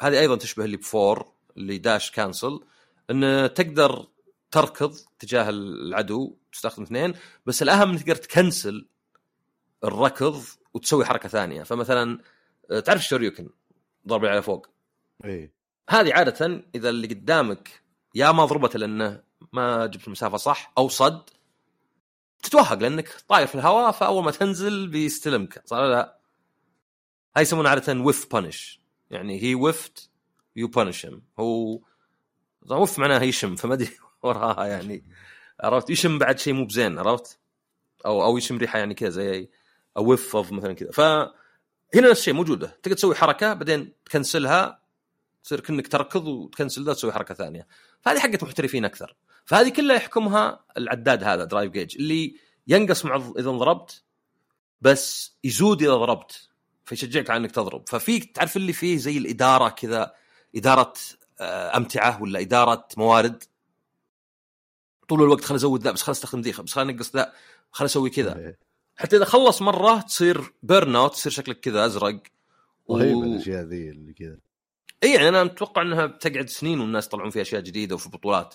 هذه أيضا تشبه اللي ب four اللي dash cancel انه تقدر تركض تجاه العدو تستخدم اثنين بس الأهم إنك تقدر تكنسل الركض وتسوي حركة ثانية. فمثلا آه، تعرف ال Shoryuken ضربة على فوق. اي هذه عادة إذا اللي قدامك يا ما ضربته لأنه ما جبت المسافة صح أو صد تتوهق لأنك طاير في الهواء فأول ما تنزل بيستلمك ولا لا؟ هاي يسمونها عادة whiff punish يعني هي whiffed you punish هو طبعا whiff معناها يشم فما أدري وراها يعني. عرفت؟ يشم بعد شيء مو بزين عرفت؟ أو أو يشم ريحة يعني كذا زي اوف اوف مثلا كذا. فهنا نفس الشيء موجودة. تقدر تسوي حركة بعدين تكنسلها تصير كأنك تركض وتكنسل ذا تسوي حركة ثانية. فهذه حقت محترفين أكثر. فهذه كلها يحكمها العداد هذا drive gauge اللي ينقص مع إذا ضربت بس يزود إذا ضربت فيشجعك على إنك تضرب. ففي تعرف اللي فيه زي الإدارة كذا إدارة آه، أمتعة ولا إدارة موارد؟ طول الوقت خل ازود ذا بس خل أستخدم ذي بس خل أنقص ذا خل أسوي كذا. إيه. حتى إذا خلص مرة تصير burnout تصير شكلك كذا أزرق. رهيبة و- الأشياء ذي اللي كذا. إي يعني أنا متوقع إنها بتقعد سنين والناس يطلعون فيها أشياء جديدة وفي بطولات.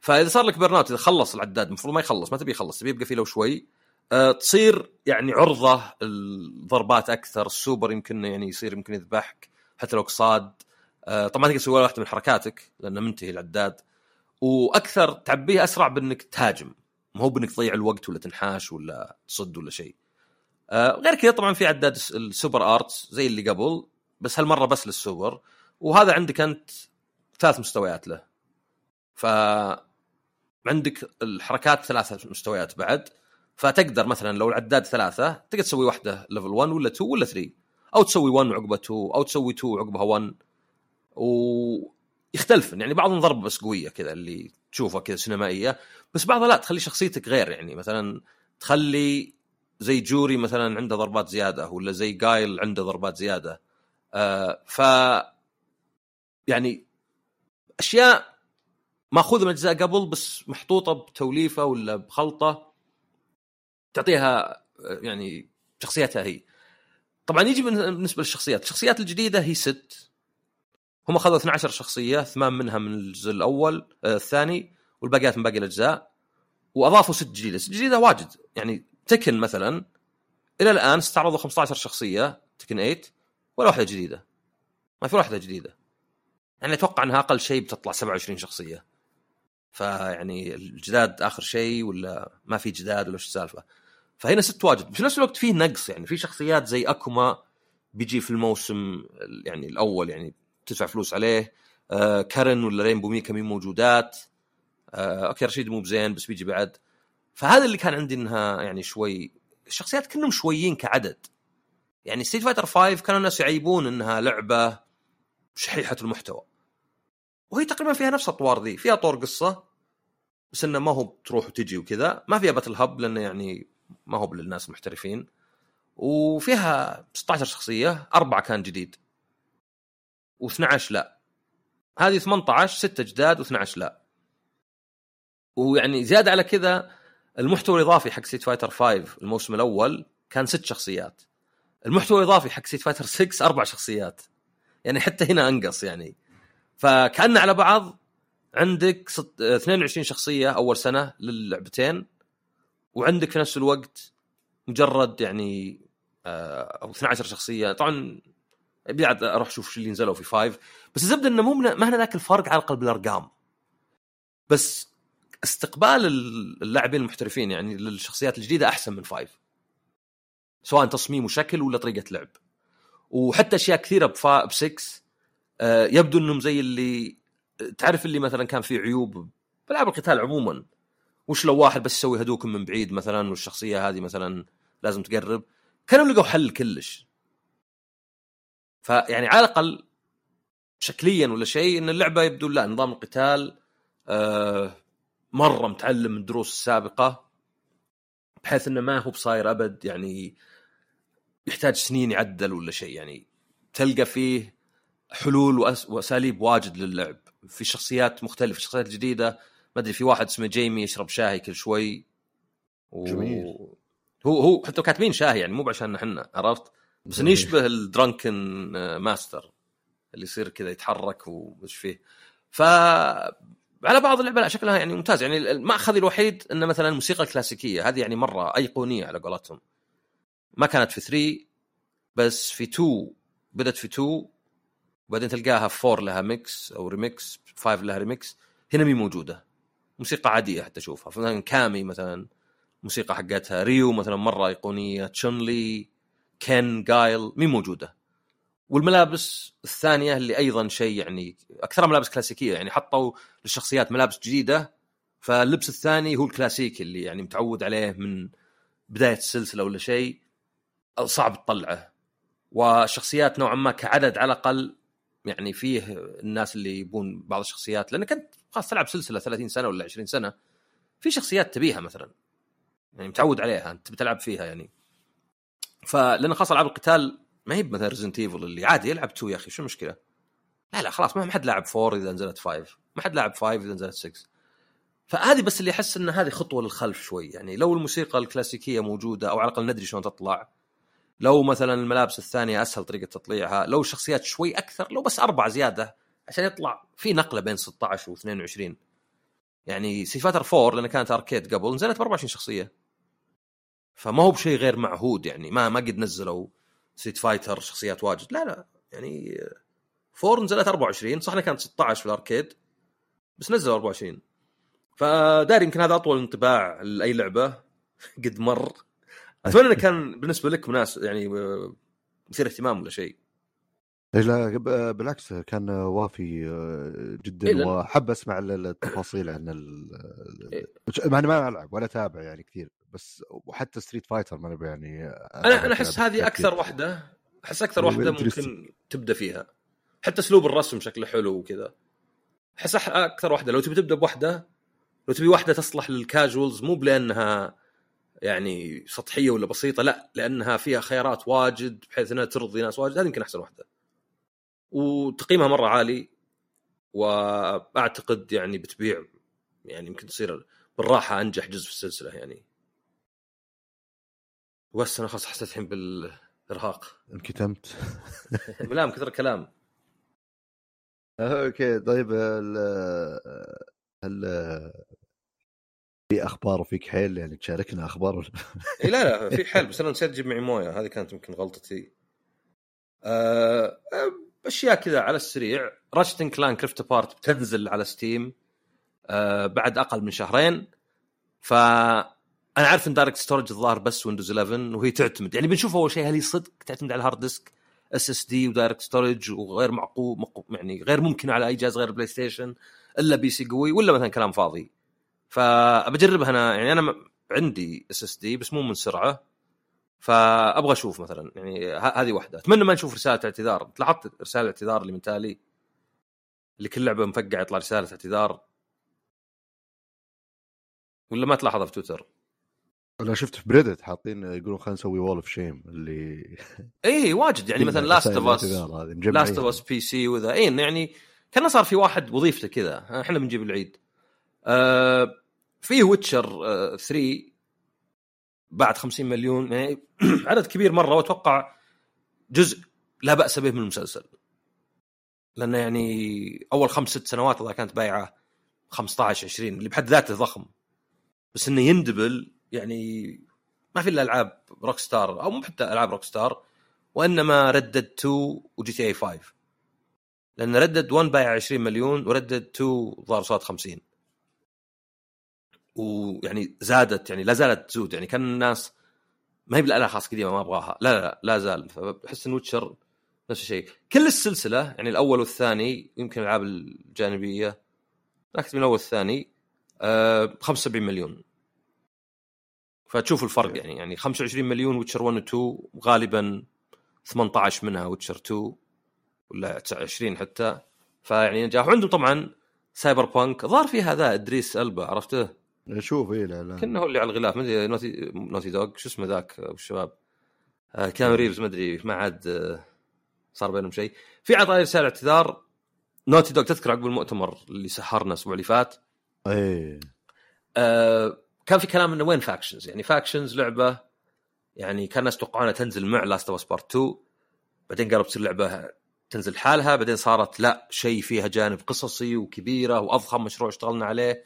فإذا صار لك burnout إذا خلص العداد المفروض ما يخلص ما تبي يخلص تبي يبقى فيه لو شوي أه تصير يعني عرضة الضربات أكثر السوبر يمكن يعني يصير يمكن يذبحك حتى لو صاد أه طبعا ما تقدر تسوي ولا واحدة من حركاتك لأنه منتهي العداد. وأكثر تعبيه أسرع بإنك تهاجم. ما هو بإنك تضيع الوقت ولا تنحاش ولا تصد ولا شيء. آه غير كذا طبعا في عداد الس- ال super arts زي اللي قبل بس هالمرة بس للسوبر. وهذا عندك أنت ثلاث مستويات له. ف عندك الحركات ثلاثة مستويات بعد. فتقدر مثلا لو العداد ثلاثة تقدر تسوي واحدة level 1 ولا 2 ولا 3 أو تسوي 1 وعقبها 2 أو تسوي 2 وعقبها 1 ويختلف. يعني بعضهم ضربه بس قوية كذا اللي تشوفها كذا سينمائية بس بعضها لا تخلي شخصيتك غير. يعني مثلا تخلي زي جوري مثلا عنده ضربات زيادة ولا زي جايل عنده ضربات زيادة. آه ف يعني أشياء ماخوذة من اجزاء قبل بس محطوطة بتوليفة ولا بخلطة تعطيها آه، يعني شخصيتها هي. طبعا يجي بالنسبة للشخصيات الشخصيات الجديدة هي ست. هم أخذوا 12 شخصية ثمان منها من الجزء الأول آه الثاني والباقيات من باقي الأجزاء وأضافوا ست جديده ست جديده واجد. يعني تكن مثلا إلى الآن استعرضوا 15 شخصية تكن 8 ولا واحدة جديدة. ما في واحدة جديدة. يعني أتوقع أنها أقل شيء بتطلع 27 شخصية. فيعني الجداد آخر شيء ولا ما في جداد ولا إيش السالفة. فهنا ست واجد. في نفس الوقت في نقص. يعني في شخصيات زي أكوما بيجي في الموسم يعني الأول. يعني تدفع فلوس عليه. آه كارن ولا رينبو ميكا مين موجودات. آه أوكي رشيد مو بزين بس بيجي بعد. فهذا اللي كان عندي إنها يعني شوي الشخصيات كلهم شويين كعدد. يعني Street Fighter 5 كانوا الناس يعيبون إنها لعبة شحيحة المحتوى. وهي تقريبا فيها نفس اطوار ذي. فيها طور قصة بس إنه ما هو تروح وتجي وكذا. ما فيها Battle Hub لأنه يعني ما هو للناس المحترفين. وفيها 16 شخصية أربعة كان جديد. و12 لا. هذه 18 ستة جداد و12 لا. ويعني زيادة على كذا المحتوى الإضافي حق Street Fighter 5 الموسم الأول كان ست شخصيات. المحتوى الإضافي حق Street Fighter 6 أربع شخصيات. يعني حتى هنا أنقص يعني. فكأن على بعض عندك 22 شخصية أول سنة للعبتين وعندك في نفس الوقت مجرد يعني آه، أو 12 شخصية. طبعا بعد أروح أشوف شو اللي نزلوا في five بس الزبدة إنه مو ما هنا ذاك الفرق على الاقل بالارقام بس استقبال اللاعبين المحترفين يعني للشخصيات الجديدة أحسن من five سواء تصميم وشكل ولا طريقة لعب. وحتى أشياء كثيرة ب 6 آه، يبدو إنهم زي اللي تعرف اللي مثلا كان في عيوب بلعب القتال عموما. وش لو واحد بس يسوي هدوكم من بعيد مثلا والشخصية هذه مثلا لازم تقرب. كانوا لقوا حل كلش. فيعني على الأقل شكليا ولا شيء إن اللعبة يبدو لا نظام القتال آه مرة متعلم من الدروس السابقة بحيث إنه ما هو بصاير أبد يعني يحتاج سنين يعدل ولا شيء يعني تلقى فيه حلول وأساليب واجد للعب. في شخصيات مختلفة شخصيات جديدة ما أدري في واحد اسمه جيمي يشرب شاهي كل شوي. و... جميل. هو هو حتى كاتبين شاهي يعني مو عشان إحنا عرفت؟ بس إنه يشبه ال drunken master اللي يصير كذا يتحرك وش فيه. ف على بعض اللعبة لا شكلها يعني ممتاز. يعني المأخذ الوحيد انه مثلا الموسيقى الكلاسيكيه هذه يعني مرة أيقونية على قولتهم. ما كانت في 3 بس في 2 بدأت في 2 وبعدين تلقاها في 4 لها mix أو ريميكس 5 لها ريميكس هنا مي موجودة. موسيقى عادية حتى أشوفها. مثلا كامي مثلا موسيقى حقتها. ريو مثلا مرة أيقونية. تشونلي كين جايل مي موجودة. والملابس الثانية اللي أيضا شيء يعني اكثرها ملابس كلاسيكية يعني حطوا للشخصيات ملابس جديدة فاللبس الثاني هو الكلاسيكي اللي يعني متعود عليه من بداية السلسلة ولا شيء. صعب تطلعه. والشخصيات نوعا ما كعدد على الأقل يعني فيه الناس اللي يبون بعض الشخصيات لانك انت خلاص تلعب سلسلة 30 سنة ولا 20 سنة في شخصيات تبيها مثلا. يعني متعود عليها أنت بتلعب فيها يعني. فلأن خلاص ألعاب القتال ما هي مثلا Resident Evil اللي عادي يلعب 2 يا أخي شو المشكلة؟ لا لا خلاص ما حد لاعب 4 إذا نزلت 5 ما حد لاعب 5 إذا نزلت 6 فهذه بس اللي أحس إن هذه خطوة للخلف شوي. يعني لو الموسيقى الكلاسيكية موجودة أو على الأقل ندري شلون تطلع لو مثلا الملابس الثانية أسهل طريقة تطليعها لو الشخصيات شوي أكثر لو بس أربعة زيادة عشان يطلع في نقلة بين 16 و22 يعني Street Fighter 4 لأن كانت arcade قبل نزلت ب 24 شخصية. فما هو بشيء غير معهود يعني ما ما قد نزلوا Street Fighter شخصيات واجد. لا لا يعني four نزلت 24 صح إنها كانت 16 في ال arcade بس نزلوا 24 فداري يمكن هذا أطول انطباع لأي لعبة قد مر. أتمنى إنه كان بالنسبة لك مناسب يعني مثير اهتمام ولا شيء. لا بالعكس كان وافي آه، جدا إيه، وحب أسمع ال- التفاصيل عن ال إيه. مع اني ما ألعب ولا أتابع يعني كثير. بس وحتى Street Fighter ما نبي يعني أنا أنا أحس هذه أكثر واحدة أحس أكثر إيه، واحدة. ممكن تبدأ فيها. حتى أسلوب الرسم شكله حلو وكذا. أحس أكثر واحدة لو تبي تبدأ بواحدة لو تبي واحدة تصلح للكاجوالز مو بلأنها يعني سطحية ولا بسيطة لا لأنها فيها خيارات واجد بحيث إنها ترضي ناس واجد هذه يمكن أحسن واحدة. وتقييمها مرة عالي وأعتقد يعني بتبيع يعني يمكن تصير بالراحة أنجح جزء في السلسلة يعني. بس أنا خلاص حسيت الحين بالإرهاق. انكتمت. لا من كثر الكلام. okay طيب ال- هل في أخبار وفيك حيل؟ يعني تشاركنا أخبار ولا- إيه لا لا في حيل بس أنا نسيت أجيب معي موية. هذه كانت يمكن غلطتي. أه أشياء كذا على السريع. Ratchet and Clank Rift Apart بتنزل على Steam أه بعد أقل من شهرين. ف أنا عارف إن DirectStorage الظاهر بس Windows 11 وهي تعتمد. يعني بنشوف أول شيء هل هي صدق تعتمد على ال hard disk SSD و DirectStorage وغير معقول يعني غير ممكن على أي جهاز غير PlayStation إلا PC قوي ولا مثلا كلام فاضي. فبجربها أنا يعني أنا عندي SSD بس مو من سرعة. فأبغى أشوف مثلا يعني هذه واحدة. أتمنى ما نشوف رسالة اعتذار. لاحظت رسالة اعتذار اللي من تالي؟ اللي كل لعبة مفقع يطلع رسالة اعتذار؟ ولا ما تلاحظها في تويتر؟ أنا شفت في Reddit حاطين يقولون خلينا نسوي wall of shame اللي اي واجد. يعني مثلا Last of Us Last of Us PC وذا. اي يعني كان صار في واحد وظيفته كذا. إحنا بنجيب العيد. آه في Witcher آه 3 بعد 50 مليون يعني عدد كبير مرة وأتوقع جزء لا بأس به من المسلسل. لأنه يعني أول خمس ست سنوات إذا كانت بايعة 15 20 اللي بحد ذاته ضخم. بس إنه يندبل يعني ما في إلا ألعاب Rockstar أو مو حتى ألعاب Rockstar وانما Red Dead 2 و GTA 5 لأن Red Dead 1 بايع 20 مليون و Red Dead 2 ظهر صوب 50 ويعني زادت يعني لا زالت تزود. يعني كان الناس ما هي بالله خلاص قديمة ما أبغاها. لا لا لا, زال. فبحس إن Witcher نفس الشيء. كل السلسلة يعني الأول والثاني يمكن الألعاب الجانبية أكثر من الأول والثاني آه 75 مليون. فتشوف الفرق يعني يعني 25 مليون Witcher 1 و 2 غالبا 18 منها Witcher 2 ولا 20 حتى. فيعني نجاح. وعندهم طبعا Cyberpunk ظهر في هذا إدريس ألبا عرفته؟ شوف إيه لا لا. كأنه هو اللي على الغلاف. ما أدري Naughty Naughty Dog شو اسمه ذاك الشباب؟ آه كيانو ريفز ما أدري ما عاد آه صار بينهم شيء. في عطاء رسالة اعتذار؟ Naughty Dog تذكر عقب المؤتمر اللي سحرنا الأسبوع اللي فات؟ إيه. آه كان في كلام إنه وين Factions يعني Factions لعبة يعني كان الناس يتوقعونها تنزل مع Last of Part 2 بعدين قالوا بتصير لعبة تنزل حالها بعدين صارت لا شيء فيها جانب قصصي وكبيرة وأضخم مشروع اشتغلنا عليه.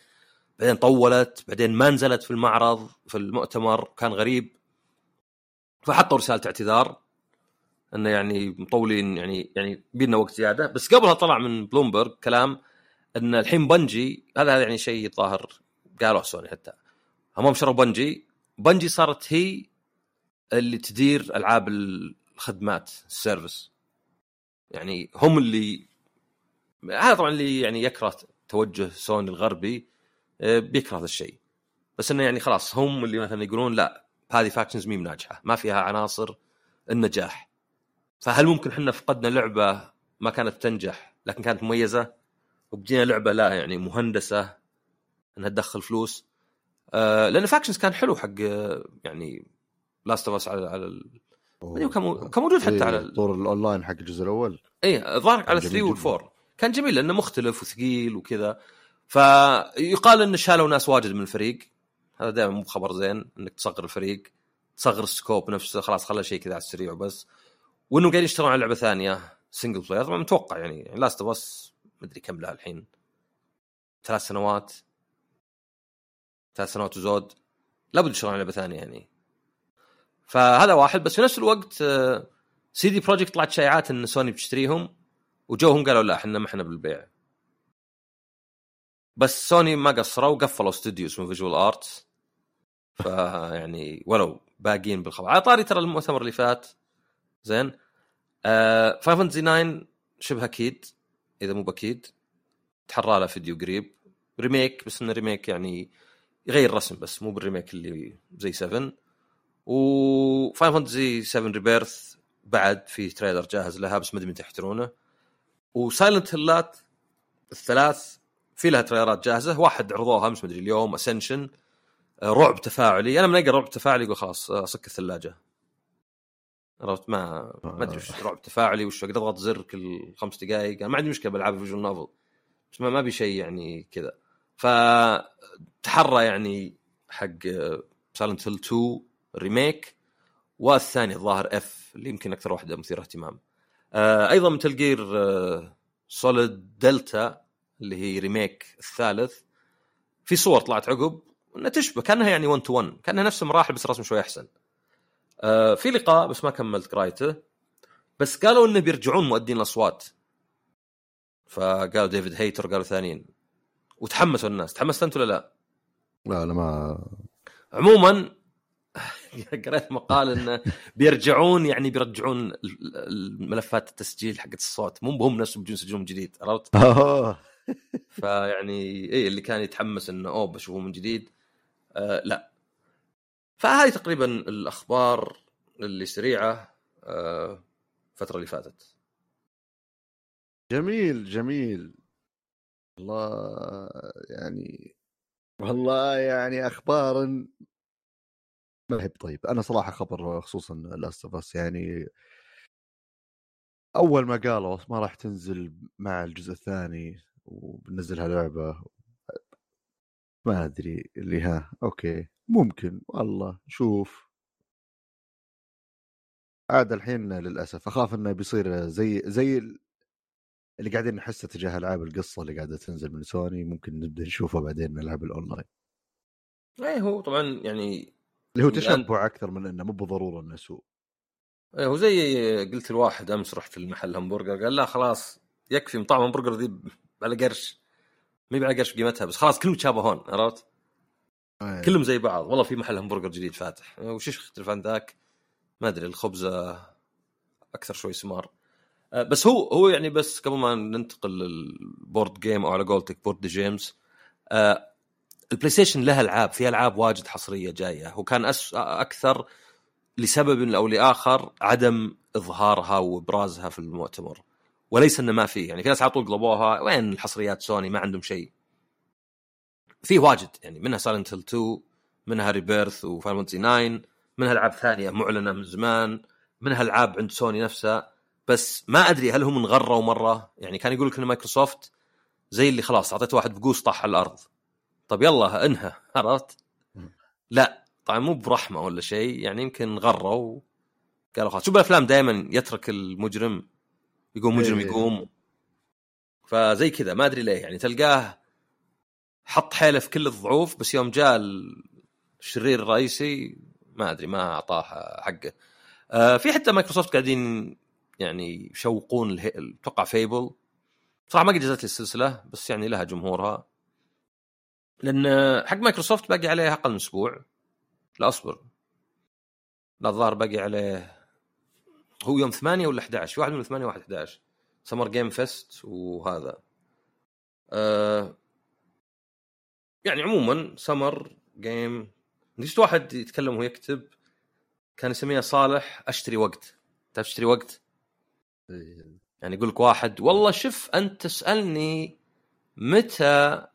بعدين طولت بعدين ما نزلت في المعرض في المؤتمر كان غريب. فحطوا رسالة اعتذار إنه يعني مطولين يعني يعني بينا وقت زيادة. بس قبلها طلع من بلومبرج كلام إن الحين Bungie هذا يعني شيء ظاهر قالوه سوني حتى. هم شروا Bungie. Bungie صارت هي اللي تدير ألعاب الخدمات ال service. يعني هم اللي هذا طبعا اللي يعني يكره توجه سوني الغربي آه، بيكره هذا الشيء. بس إنه يعني خلاص هم اللي مثلا يقولون لا هذه فاكشنز ميم ناجحه ما فيها عناصر النجاح. فهل ممكن إحنا فقدنا لعبة ما كانت تنجح لكن كانت مميزة؟ وبجينا لعبة لا يعني مهندسة إنها تدخل فلوس. آه لأن فاكشنز كان حلو حق آه، يعني لاست اوف اس على على ال- أيوة، كان مو- كان موجود حتى على ال- طور الاونلاين حق الجزء الأول. اي ظهر على كان 3 جميل وال4 كان جميل لأنه مختلف وثقيل وكذا. فيقال إن شالوا ناس واجد من الفريق. هذا دائما مو خبر زين إنك تصغر الفريق. تصغر scope نفسه خلاص خلى شيء كذا على السريع وبس. وإنهم قاعدين يشتغلون على لعبة ثانية single player طبعا متوقع يعني, يعني Last of Us مدري كم لها الحين. ثلاث سنوات. ثلاث سنوات وزود لابد يشتغلون على لعبة ثانية يعني. فهذا واحد بس في نفس الوقت آه، CD Projekt طلعت شائعات إن سوني بتشتريهم وجوهم قالوا لا إحنا ما إحنا بالبيع. بس سوني ما قصروا وقفلوا استوديو اسمه Visual Arts فيعني ولو باقيين بالخبر. على طاري ترى المؤتمر اللي فات. زين. آه Fantasy 9 شبه أكيد إذا مو بأكيد. تحرى له فيديو قريب. ريميك بس إنه ريميك يعني يغير الرسم بس مو بالريميك اللي زي 7 وفاين فانتسي 7 ريبيرث بعد في تريلر جاهز لها بس ما أدري متى يحترونه وسايلنت هيلات الثلاث في لها تريلرات جاهزة واحد عرضوها امس مدري اليوم اسنشن رعب تفاعلي. أنا من اقرا رعب تفاعلي يقول خلاص أصك الثلاجة. عرفت؟ ما ما أدري وش رعب تفاعلي وش أقدر أضغط زر كل خمس دقائق أنا ما عندي مشكلة بالعاب الفيجوال نوفل بس ما أبي شيء يعني كذا. فتحرى يعني حق Silent Hill 2 remake والثاني الظاهر f اللي يمكن أكثر واحدة مثيرة اهتمام. آه أيضا Metal Gear Solid Delta اللي هي remake الثالث. في صور طلعت عقب إنها تشبه كأنها يعني 1 to 1 كأنها نفس المراحل بس رسم شوي أحسن. آه في لقاء بس ما كملت قرايته. بس قالوا إنه بيرجعون مؤدين الأصوات. فقالوا ديفيد هيتر قالوا ثانيين. وتحمسوا الناس تحمست انت ولا لا؟ لا أنا ما عموما قريت مقال انه بيرجعون يعني بيرجعون الملفات التسجيل حقت الصوت. مو هم نفسهم بيجون يسجلون من جديد عرفت؟ فيعني اي اللي كان يتحمس إنه أوه بشوفه من جديد. آه لا. فهذه تقريبا الأخبار اللي سريعة آه الفترة اللي فاتت. جميل جميل. والله يعني والله يعني أخبار ما هي طيب. أنا صراحة خبر خصوصا لاست بس يعني أول ما قالوا ما راح تنزل مع الجزء الثاني وبنزلها لعبة ما أدري اللي ها okay ممكن والله شوف. عاد الحين للأسف أخاف إنه بيصير زي زي اللي قاعدين نحسه تجاه ألعاب القصة اللي قاعدة تنزل من سوني ممكن نبدأ نشوفه بعدين من العاب الأونلاين. إيه هو طبعا يعني اللي هو تشبع أكثر من إنه مو بالضروره إنه سوء. إيه هو زي قلت الواحد أمس رحت المحل همبرجر قال لا خلاص يكفي مطعم همبرجر ذي على قرش ما على قرش قيمتها بس خلاص كلهم تشابهون عرفت؟ أيه. كلهم زي بعض والله في محل همبرجر جديد فاتح وش يختلف عن ذاك؟ ما أدري الخبزة أكثر شوي سمار بس هو هو يعني بس قبل ما ننتقل لل board game أو على قولتك board games آه ال PlayStation لها ألعاب في ألعاب واجد حصرية جاية. وكان أكثر لسبب أو لآخر عدم إظهارها وإبرازها في المؤتمر. وليس إنه ما في. يعني في ناس على طول قلبوها وين الحصريات سوني؟ ما عندهم شيء. في واجد. يعني منها Silent Hill 2 منها Rebirth و Final 9 منها ألعاب ثانية معلنة من زمان منها ألعاب عند سوني نفسها. بس ما أدري هل هم انغروا مرة؟ يعني كان يقول لك إن مايكروسوفت زي اللي خلاص أعطيت واحد بقوس طاح على الأرض. طب يلا انهى عرفت؟ لا طبعا مو برحمة ولا شيء يعني يمكن غروا قالوا خلاص. شوف الأفلام دائما يترك المجرم يقوم مجرم إيه. يقوم. فزي كذا ما أدري ليه يعني تلقاه حط حيله في كل الضعوف بس يوم جاء الشرير الرئيسي ما أدري ما أعطاه حقه. آه في حتى مايكروسوفت قاعدين يعني يشوقون أتوقع Fable صراحة ما قد جازت لي السلسلة بس يعني لها جمهورها. لأن حق مايكروسوفت باقي عليه أقل من أسبوع. لا أصبر. لا الظاهر باقي عليه هو يوم 8 ولا 11 واحد من 8 واحد 11 Summer Game Fest وهذا. أه يعني عموما Summer Game نجد واحد يتكلم ويكتب كان يسميها صالح أشتري وقت. تعرف تشتري وقت؟ يعني يقول لك واحد والله شوف أنت تسألني متى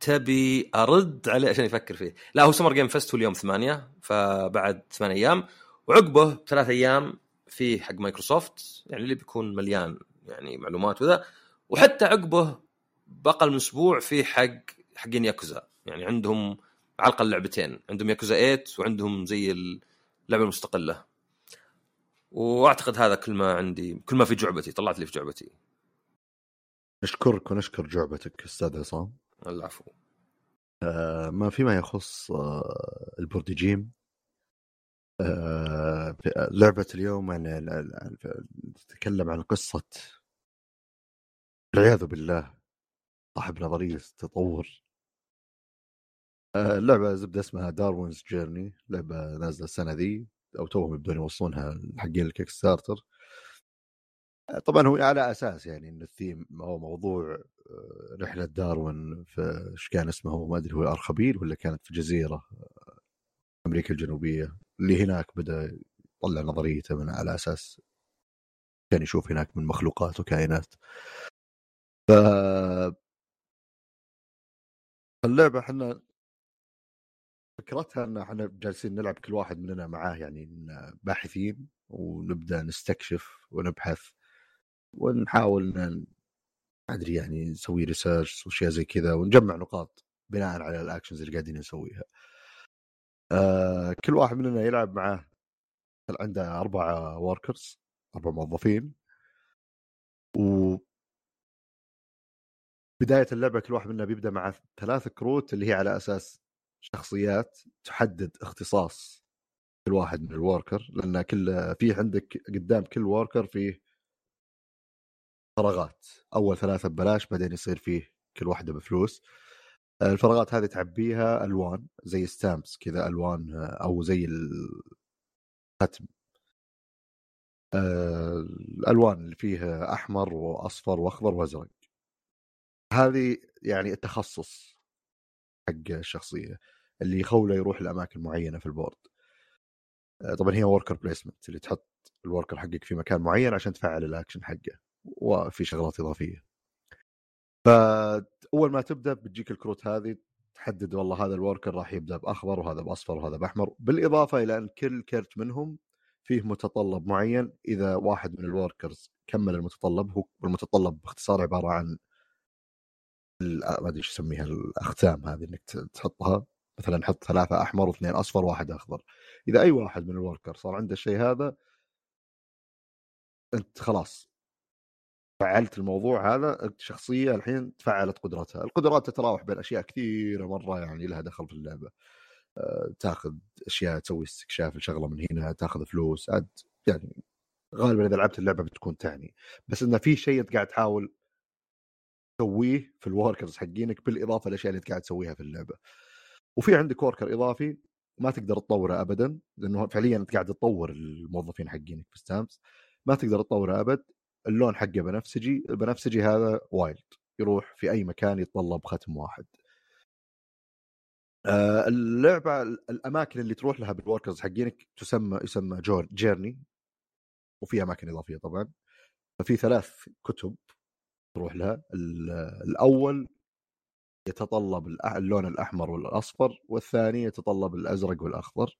تبي أرد عليه عشان يفكر فيه. لا هو Summer Game Fest هو اليوم ثمانية فبعد ثمان أيام وعقبه بثلاث أيام في حق مايكروسوفت يعني اللي بيكون مليان يعني معلومات وذا وحتى عقبه باقل من أسبوع في حق حقين ياكوزا يعني عندهم على الأقل لعبتين عندهم ياكوزا 8 وعندهم زي اللعبة المستقلة. وأعتقد هذا كل ما عندي كل ما في جعبتي طلعت لي في جعبتي. نشكرك ونشكر جعبتك أستاذ عصام. العفو. آه ما فيما يخص آه ال board game آه لعبة اليوم يعني تتكلم عن قصة والعياذ بالله صاحب نظرية تطور آه اللعبة زبدة اسمها Darwin's Journey لعبة نازلة السنة ذي. أو توهم يبدون يوصلونها حقين ال Kickstarter طبعا هو على أساس يعني إن الثيم هو موضوع آه، رحلة داروين في إيش كان اسمه هو ما أدري هو ارخبيل ولا كانت في جزيرة آه، أمريكا الجنوبية اللي هناك بدأ يطلع نظريته من على أساس كان يشوف هناك من مخلوقات وكائنات. ف اللعبة إحنا فكرتها إن إحنا جالسين نلعب كل واحد مننا معاه يعني باحثين ونبدأ نستكشف ونبحث ونحاول ما أدري يعني نسوي research وأشياء زي كذا ونجمع نقاط بناء على ال actions اللي قاعدين نسويها. آه كل واحد مننا يلعب معاه عنده أربع workers أربع موظفين و بداية اللعبة كل واحد منا بيبدأ مع ثلاث كروت اللي هي على أساس شخصيات تحدد اختصاص كل واحد من ال worker لأن كل في عندك قدام كل worker فيه فراغات. أول ثلاثة ببلاش بعدين يصير فيه كل واحدة بفلوس. الفراغات هذه تعبيها ألوان زي stamps كذا ألوان أو زي الختم الألوان اللي فيها أحمر وأصفر وأخضر وأزرق. هذه يعني التخصص. حق الشخصيه اللي يخوله يروح لأماكن معينة في ال board. طبعا هي worker placement اللي تحط ال worker حقك في مكان معين عشان تفعل الاكشن حقه وفي شغلات إضافية. فأول ما تبدأ بتجيك الكروت هذه تحدد والله هذا ال worker راح يبدأ بأخضر وهذا بأصفر وهذا بأحمر بالإضافة إلى أن كل كرت منهم فيه متطلب معين. إذا واحد من ال workers كمل المتطلب هو المتطلب باختصار عبارة عن ما أدري إيش اسميها الأختام هذه إنك تحطها. مثلا حط ثلاثة أحمر واثنين أصفر وواحد أخضر. إذا أي واحد من الوركر صار عنده الشيء هذا أنت خلاص. فعلت الموضوع هذا الشخصيه الحين تفعلت قدرتها. القدرات تتراوح بين أشياء كثيرة مرة يعني لها دخل في اللعبة. أه تاخذ أشياء تسوي استكشاف لشغلة من هنا تاخذ فلوس عاد يعني غالبا إذا لعبت اللعبة بتكون تعني. بس انه في شيء أنت قاعد تحاول تسويه في ال workers حقينك بالإضافة للأشياء اللي انت قاعد تسويها في اللعبة. وفي عندك worker إضافي ما تقدر تطوره ابدا لأنه فعليا أنت قاعد تطور الموظفين حقينك في stamps ما تقدر تطوره أبد اللون حقه بنفسجي البنفسجي هذا wild يروح في أي مكان يتطلب ختم واحد. آه اللعبة الأماكن اللي تروح لها بال workers حقينك تسمى يسمى jour journey وفي أماكن إضافية طبعا. ففي ثلاث كتب تروح لها الأول يتطلب اللون الأحمر والأصفر والثاني يتطلب الأزرق والأخضر.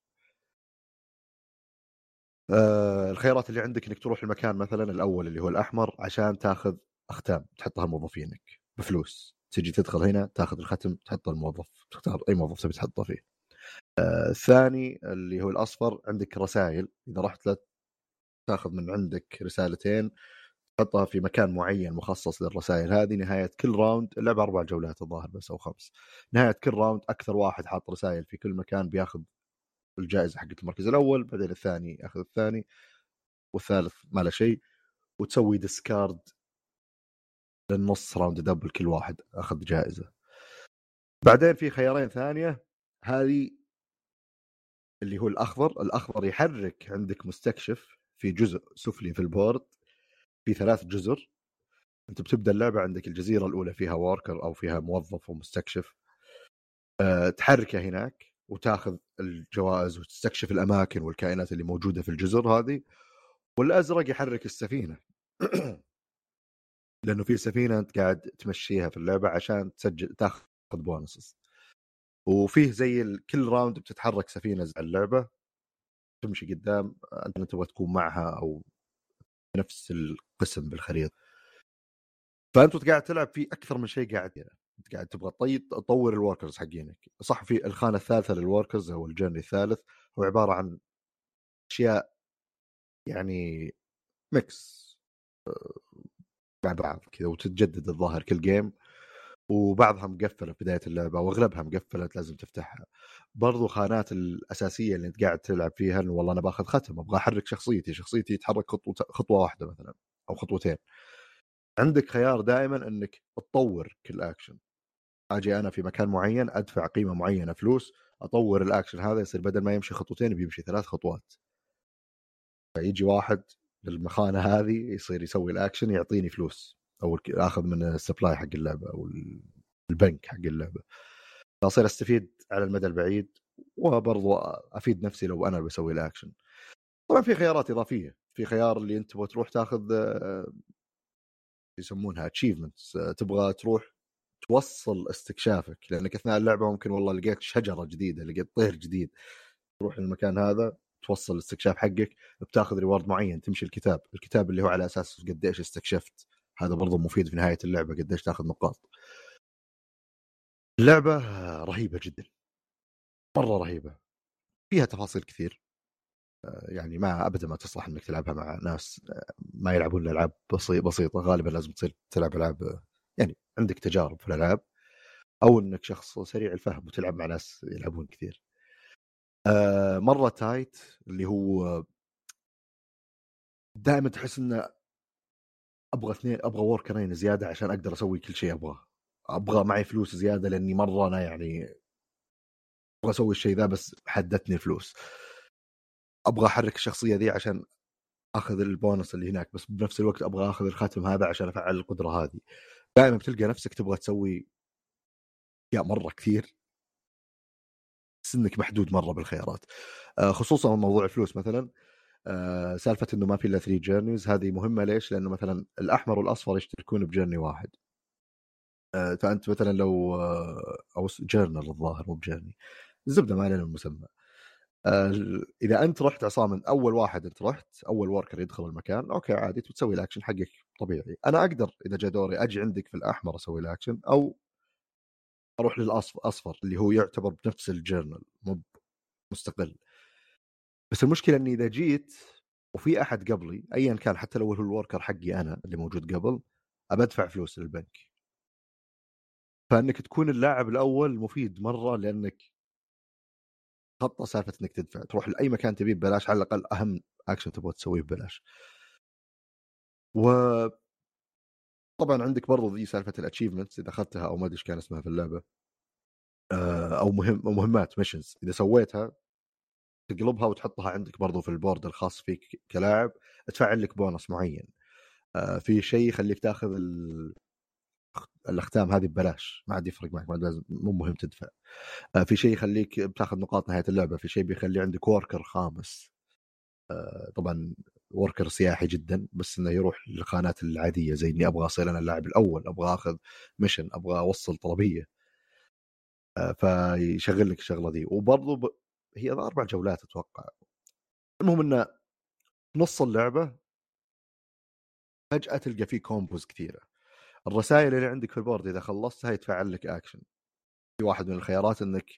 الخيارات اللي عندك إنك تروح المكان مثلا الأول اللي هو الأحمر عشان تاخذ أختام تحطها لموظفينك بفلوس. تجي تدخل هنا تاخذ الختم تحطه الموظف تختار أي موظف تبي تحطه فيه. آه الثاني اللي هو الأصفر عندك رسائل إذا رحت له تاخذ من عندك رسالتين تحطها في مكان معين مخصص للرسائل. هذه نهاية كل round اللعبه أربع جولات الظاهر بس أو خمس. نهاية كل round أكثر واحد حاط رسائل في كل مكان بياخذ الجائزة حقت المركز الأول بعدين الثاني ياخذ الثاني والثالث ما له شيء وتسوي discard للنص round double كل واحد أخذ جائزة. بعدين في خيارين ثانية هذه اللي هو الأخضر. الأخضر يحرك عندك مستكشف في جزء سفلي في البورد. في ثلاث جزر. أنت بتبدأ اللعبة عندك الجزيرة الأولى فيها واركر أو فيها موظف ومستكشف. أه تحركه هناك وتاخذ الجوائز وتستكشف الأماكن والكائنات اللي موجودة في الجزر هذه والأزرق يحرك السفينة. لأنه في سفينة أنت قاعد تمشيها في اللعبة عشان تسجل تاخذ bonuses. وفيه زي كل round بتتحرك سفينة على اللعبة. تمشي قدام أنت تبغى تكون معها أو نفس القسم بالخريطة. فأنت قاعد تلعب في أكثر من شيء قاعد يعني. أنت قاعد تبغى تطور ال workers حقينك. صح في الخانة الثالثة لل workers أو ال journey الثالث هو عبارة عن أشياء يعني mix آه، مع بعض كذا وتتجدد الظاهر كل game وبعضها مقفله في بداية اللعبة واغلبها مقفله لازم تفتحها برضو خانات الأساسية اللي أنت قاعد تلعب فيها إنه والله أنا باخذ ختم أبغى أحرك شخصيتي شخصيتي تتحرك خطوه خطوة واحدة مثلا أو خطوتين. عندك خيار دائما إنك تطور كل اكشن آجي أنا في مكان معين أدفع قيمة معينة فلوس أطور الاكشن هذا يصير بدل ما يمشي خطوتين بيمشي ثلاث خطوات. فيجي واحد للمخانة هذه يصير يسوي الاكشن يعطيني فلوس. أو آخذ من ال supply حق اللعبة أو البنك حق اللعبة. فأصير أستفيد على المدى البعيد وبرضو أفيد نفسي لو أنا بسوي الاكشن طبعا في خيارات إضافية. في خيار اللي أنت تبغى تروح تاخذ آه، يسمونها achievements آه، تبغى تروح توصل استكشافك. لأنك أثناء اللعبة ممكن والله لقيت شجرة جديدة لقيت طير جديد. تروح المكان هذا توصل الاستكشاف حقك بتاخذ ريورد معين تمشي الكتاب. الكتاب اللي هو على أساس قديش استكشفت. هذا برضه مفيد في نهاية اللعبة قديش تاخذ نقاط. اللعبة رهيبة جدا. مرة رهيبة. فيها تفاصيل كثير. آه، يعني ما ابدا ما تصلح إنك تلعبها مع ناس آه، ما يلعبون الألعاب بسيطة غالبا لازم تصير تلعب ألعاب يعني عندك تجارب في الألعاب أو إنك شخص سريع الفهم وتلعب مع ناس يلعبون كثير. آه مرة tight اللي هو دائما تحس إنه أبغى اثنين أبغى وركرين زيادة عشان أقدر أسوي كل شيء أبغاه. أبغى معي فلوس زيادة لأني مرة أنا يعني أبغى أسوي الشيء ذا بس حدتني الفلوس. أبغى أحرك الشخصية ذي عشان أخذ البونص اللي هناك بس بنفس الوقت أبغى أخذ الختم هذا عشان أفعل القدرة هذه. دائما بتلقى نفسك تبغى تسوي أشياء مرة كثير. بس إنك محدود مرة بالخيارات. آه، خصوصا موضوع الفلوس مثلا. سالفة إنه ما في إلا 3 journeys هذه مهمة ليش؟ لأنه مثلا الأحمر والأصفر يشتركون ب journey واحد. آه، فأنت مثلا لو أو journal الظاهر مو ب journey. الزبدة ما علينا المسمى. إذا أنت رحت عصام أول واحد أنت رحت أول worker يدخل المكان أوكي عادي تسوي الاكشن حقك طبيعي. أنا أقدر إذا جاء دوري أجي عندك في الأحمر أسوي الاكشن أو أروح للاصفر اللي هو يعتبر بنفس ال journal مو مستقل. بس المشكلة إني إذا جيت وفي أحد قبلي ايا كان حتى لو هو ال worker حقي أنا اللي موجود قبل ابى ادفع فلوس للبنك. فإنك تكون اللاعب الأول مفيد مرة لأنك خطه سالفة إنك تدفع تروح لأي مكان تبيه ببلاش على الأقل أهم اكشن تبغى تسويه ببلاش. و طبعا عندك برضو ذي سالفة ال achievements إذا أخذتها أو ما أدري إيش كان اسمها في اللعبة آه، أو مهم مهمات missions إذا سويتها تقلبها وتحطها عندك برضو في ال board الخاص فيك كلاعب تفعل لك بونص معين. آه، في شيء يخليك تاخذ ال... الأختام هذه ببلاش ما عاد يفرق معك ما لازم مو مهم تدفع. آه، في شيء يخليك بتاخذ نقاط نهاية اللعبة في شيء بيخلي عندك worker خامس. طبعا worker سياحي جدا بس إنه يروح للخانات العادية زي إني أبغى أصير أنا اللاعب الأول أبغى آخذ mission أبغى أوصل طلبية. آه، فيشغل لك الشغلة دي. وبرضه. هي أربع جولات أتوقع. المهم انه نص اللعبة فجأة تلقى فيه combos كثيرة. الرسائل اللي عندك في ال board إذا خلصتها يتفعل لك اكشن في واحد من الخيارات إنك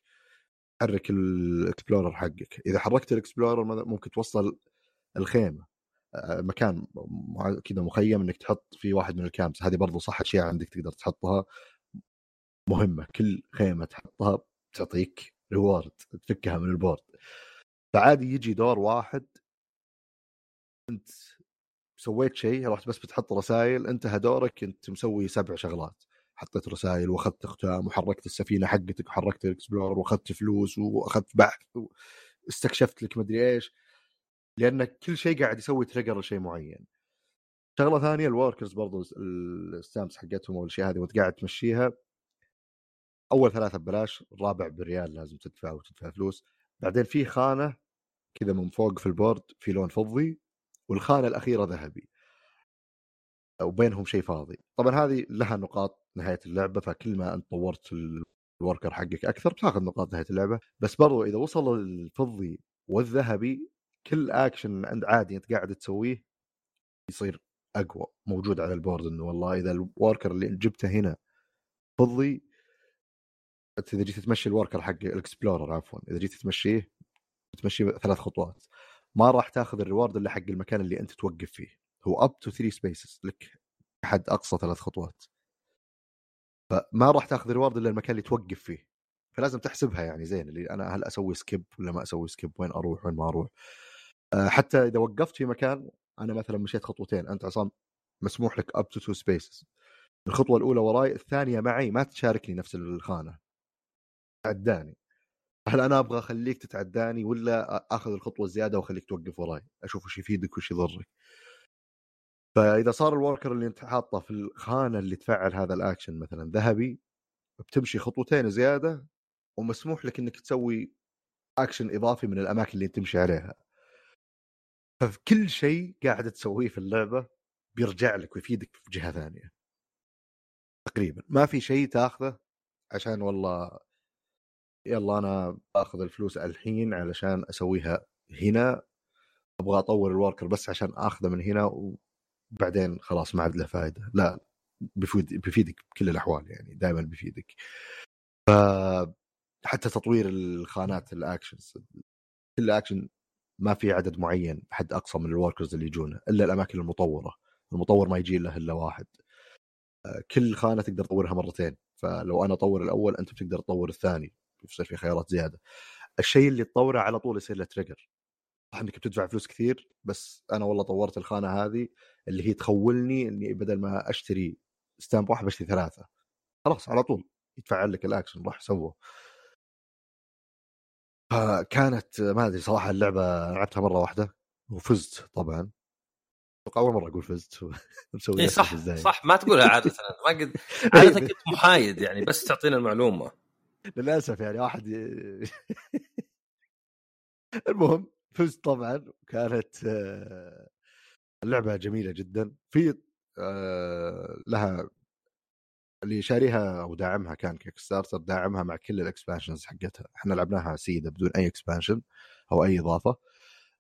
تحرك ال explorer حقك. إذا حركت ال explorer ممكن توصل الخيمة. آه، مكان كذا مخيم إنك تحط فيه واحد من ال camps هذه برضو صح أشياء عندك تقدر تحطها. مهمة. كل خيمة تحطها تعطيك reward تفكها من ال board فعادي يجي دور واحد أنت سويت شيء رحت بس بتحط رسائل انتهى دورك انت مسوي سبع شغلات. حطيت رسائل واخذت أختام وحركت السفينة حقتك وحركت ال explorer واخذت فلوس واخذت بحث واستكشفت لك مدري إيش. لأن كل شيء قاعد يسوي trigger لشيء معين. شغلة ثانية ال workers برضو ال stamps حقتهم والأشياء هذه وانت قاعد تمشيها. أول ثلاثة ببلاش الرابع بريال لازم تدفع وتدفع فلوس. بعدين في خانة كذا من فوق في ال board في لون فضي والخانة الأخيرة ذهبي. وبينهم شيء فاضي. طبعا هذه لها نقاط نهاية اللعبة فكل ما أنت طورت ال worker حقك أكثر بتاخذ نقاط نهاية اللعبة. بس برضو إذا وصل الفضي والذهبي كل اكشن عند عادي أنت قاعد تسويه يصير أقوى. موجود على ال board إنه والله إذا ال worker اللي جبته هنا فضي إذا جيت تمشي ال worker حق ال explorer عفوا إذا جيت تمشيه تمشي ثلاث خطوات. ما راح تاخذ ال reward إلا حق المكان اللي أنت توقف فيه. هو up to 3 spaces لك حد أقصى ثلاث خطوات. فما راح تاخذ ال reward إلا المكان اللي توقف فيه. فلازم تحسبها يعني زين اللي أنا هل أسوي skip ولا ما أسوي skip وين أروح؟ وين ما أروح؟ آه، حتى إذا وقفت في مكان أنا مثلا مشيت خطوتين أنت عصام مسموح لك up to two spaces الخطوة الأولى وراي الثانية معي ما تشاركني نفس الخانة. تعداني. هل أنا أبغى أخليك تتعداني ولا آخذ الخطوة الزيادة وأخليك توقف وراي أشوف وش يفيدك وش يضرك. فإذا صار ال worker اللي أنت حاطه في الخانة اللي تفعل هذا الاكشن مثلا ذهبي بتمشي خطوتين زيادة ومسموح لك إنك تسوي اكشن إضافي من الأماكن اللي تمشي عليها. ففي كل شيء قاعد تسويه في اللعبة بيرجع لك ويفيدك في جهة ثانية. تقريبا. ما في شيء تاخذه عشان والله يلا أنا باخذ الفلوس الحين علشان أسويها هنا أبغى أطور ال worker بس عشان اخذه من هنا وبعدين خلاص ما عاد له فائده لا بيفيد بيفيدك بكل الأحوال يعني دائما بيفيدك ف حتى تطوير الخانات ال actions كل اكشن ما في عدد معين حد أقصى من ال workers اللي يجونه إلا الأماكن المطورة. المطور ما يجي له إلا واحد. كل خانة تقدر تطورها مرتين. فلو أنا أطور الأول أنت بتقدر تطور الثاني. يصير في خيارات زيادة. الشيء اللي تطوره على طول يصير له trigger صح إنك بتدفع فلوس كثير بس أنا والله طورت الخانة هذه اللي هي تخولني إني بدل ما أشتري stamp واحد بشتري ثلاثة. خلاص على طول يتفعل لك الاكشن راح سوه فكانت ما أدري صراحة اللعبة لعبتها مرة واحدة وفزت طبعا. أول مرة أقول فزت. مسوي إيه صح صح ما تقولها عادة. ما قد عادة كنت محايد يعني بس تعطينا المعلومة. للأسف يعني واحد المهم فزت طبعا كانت آه، اللعبة جميلة جدا. في آه، لها اللي شاريها أو داعمها كان Kickstarter داعمها مع كل ال expansions حقتها. إحنا لعبناها سيده بدون أي expansion أو أي إضافة.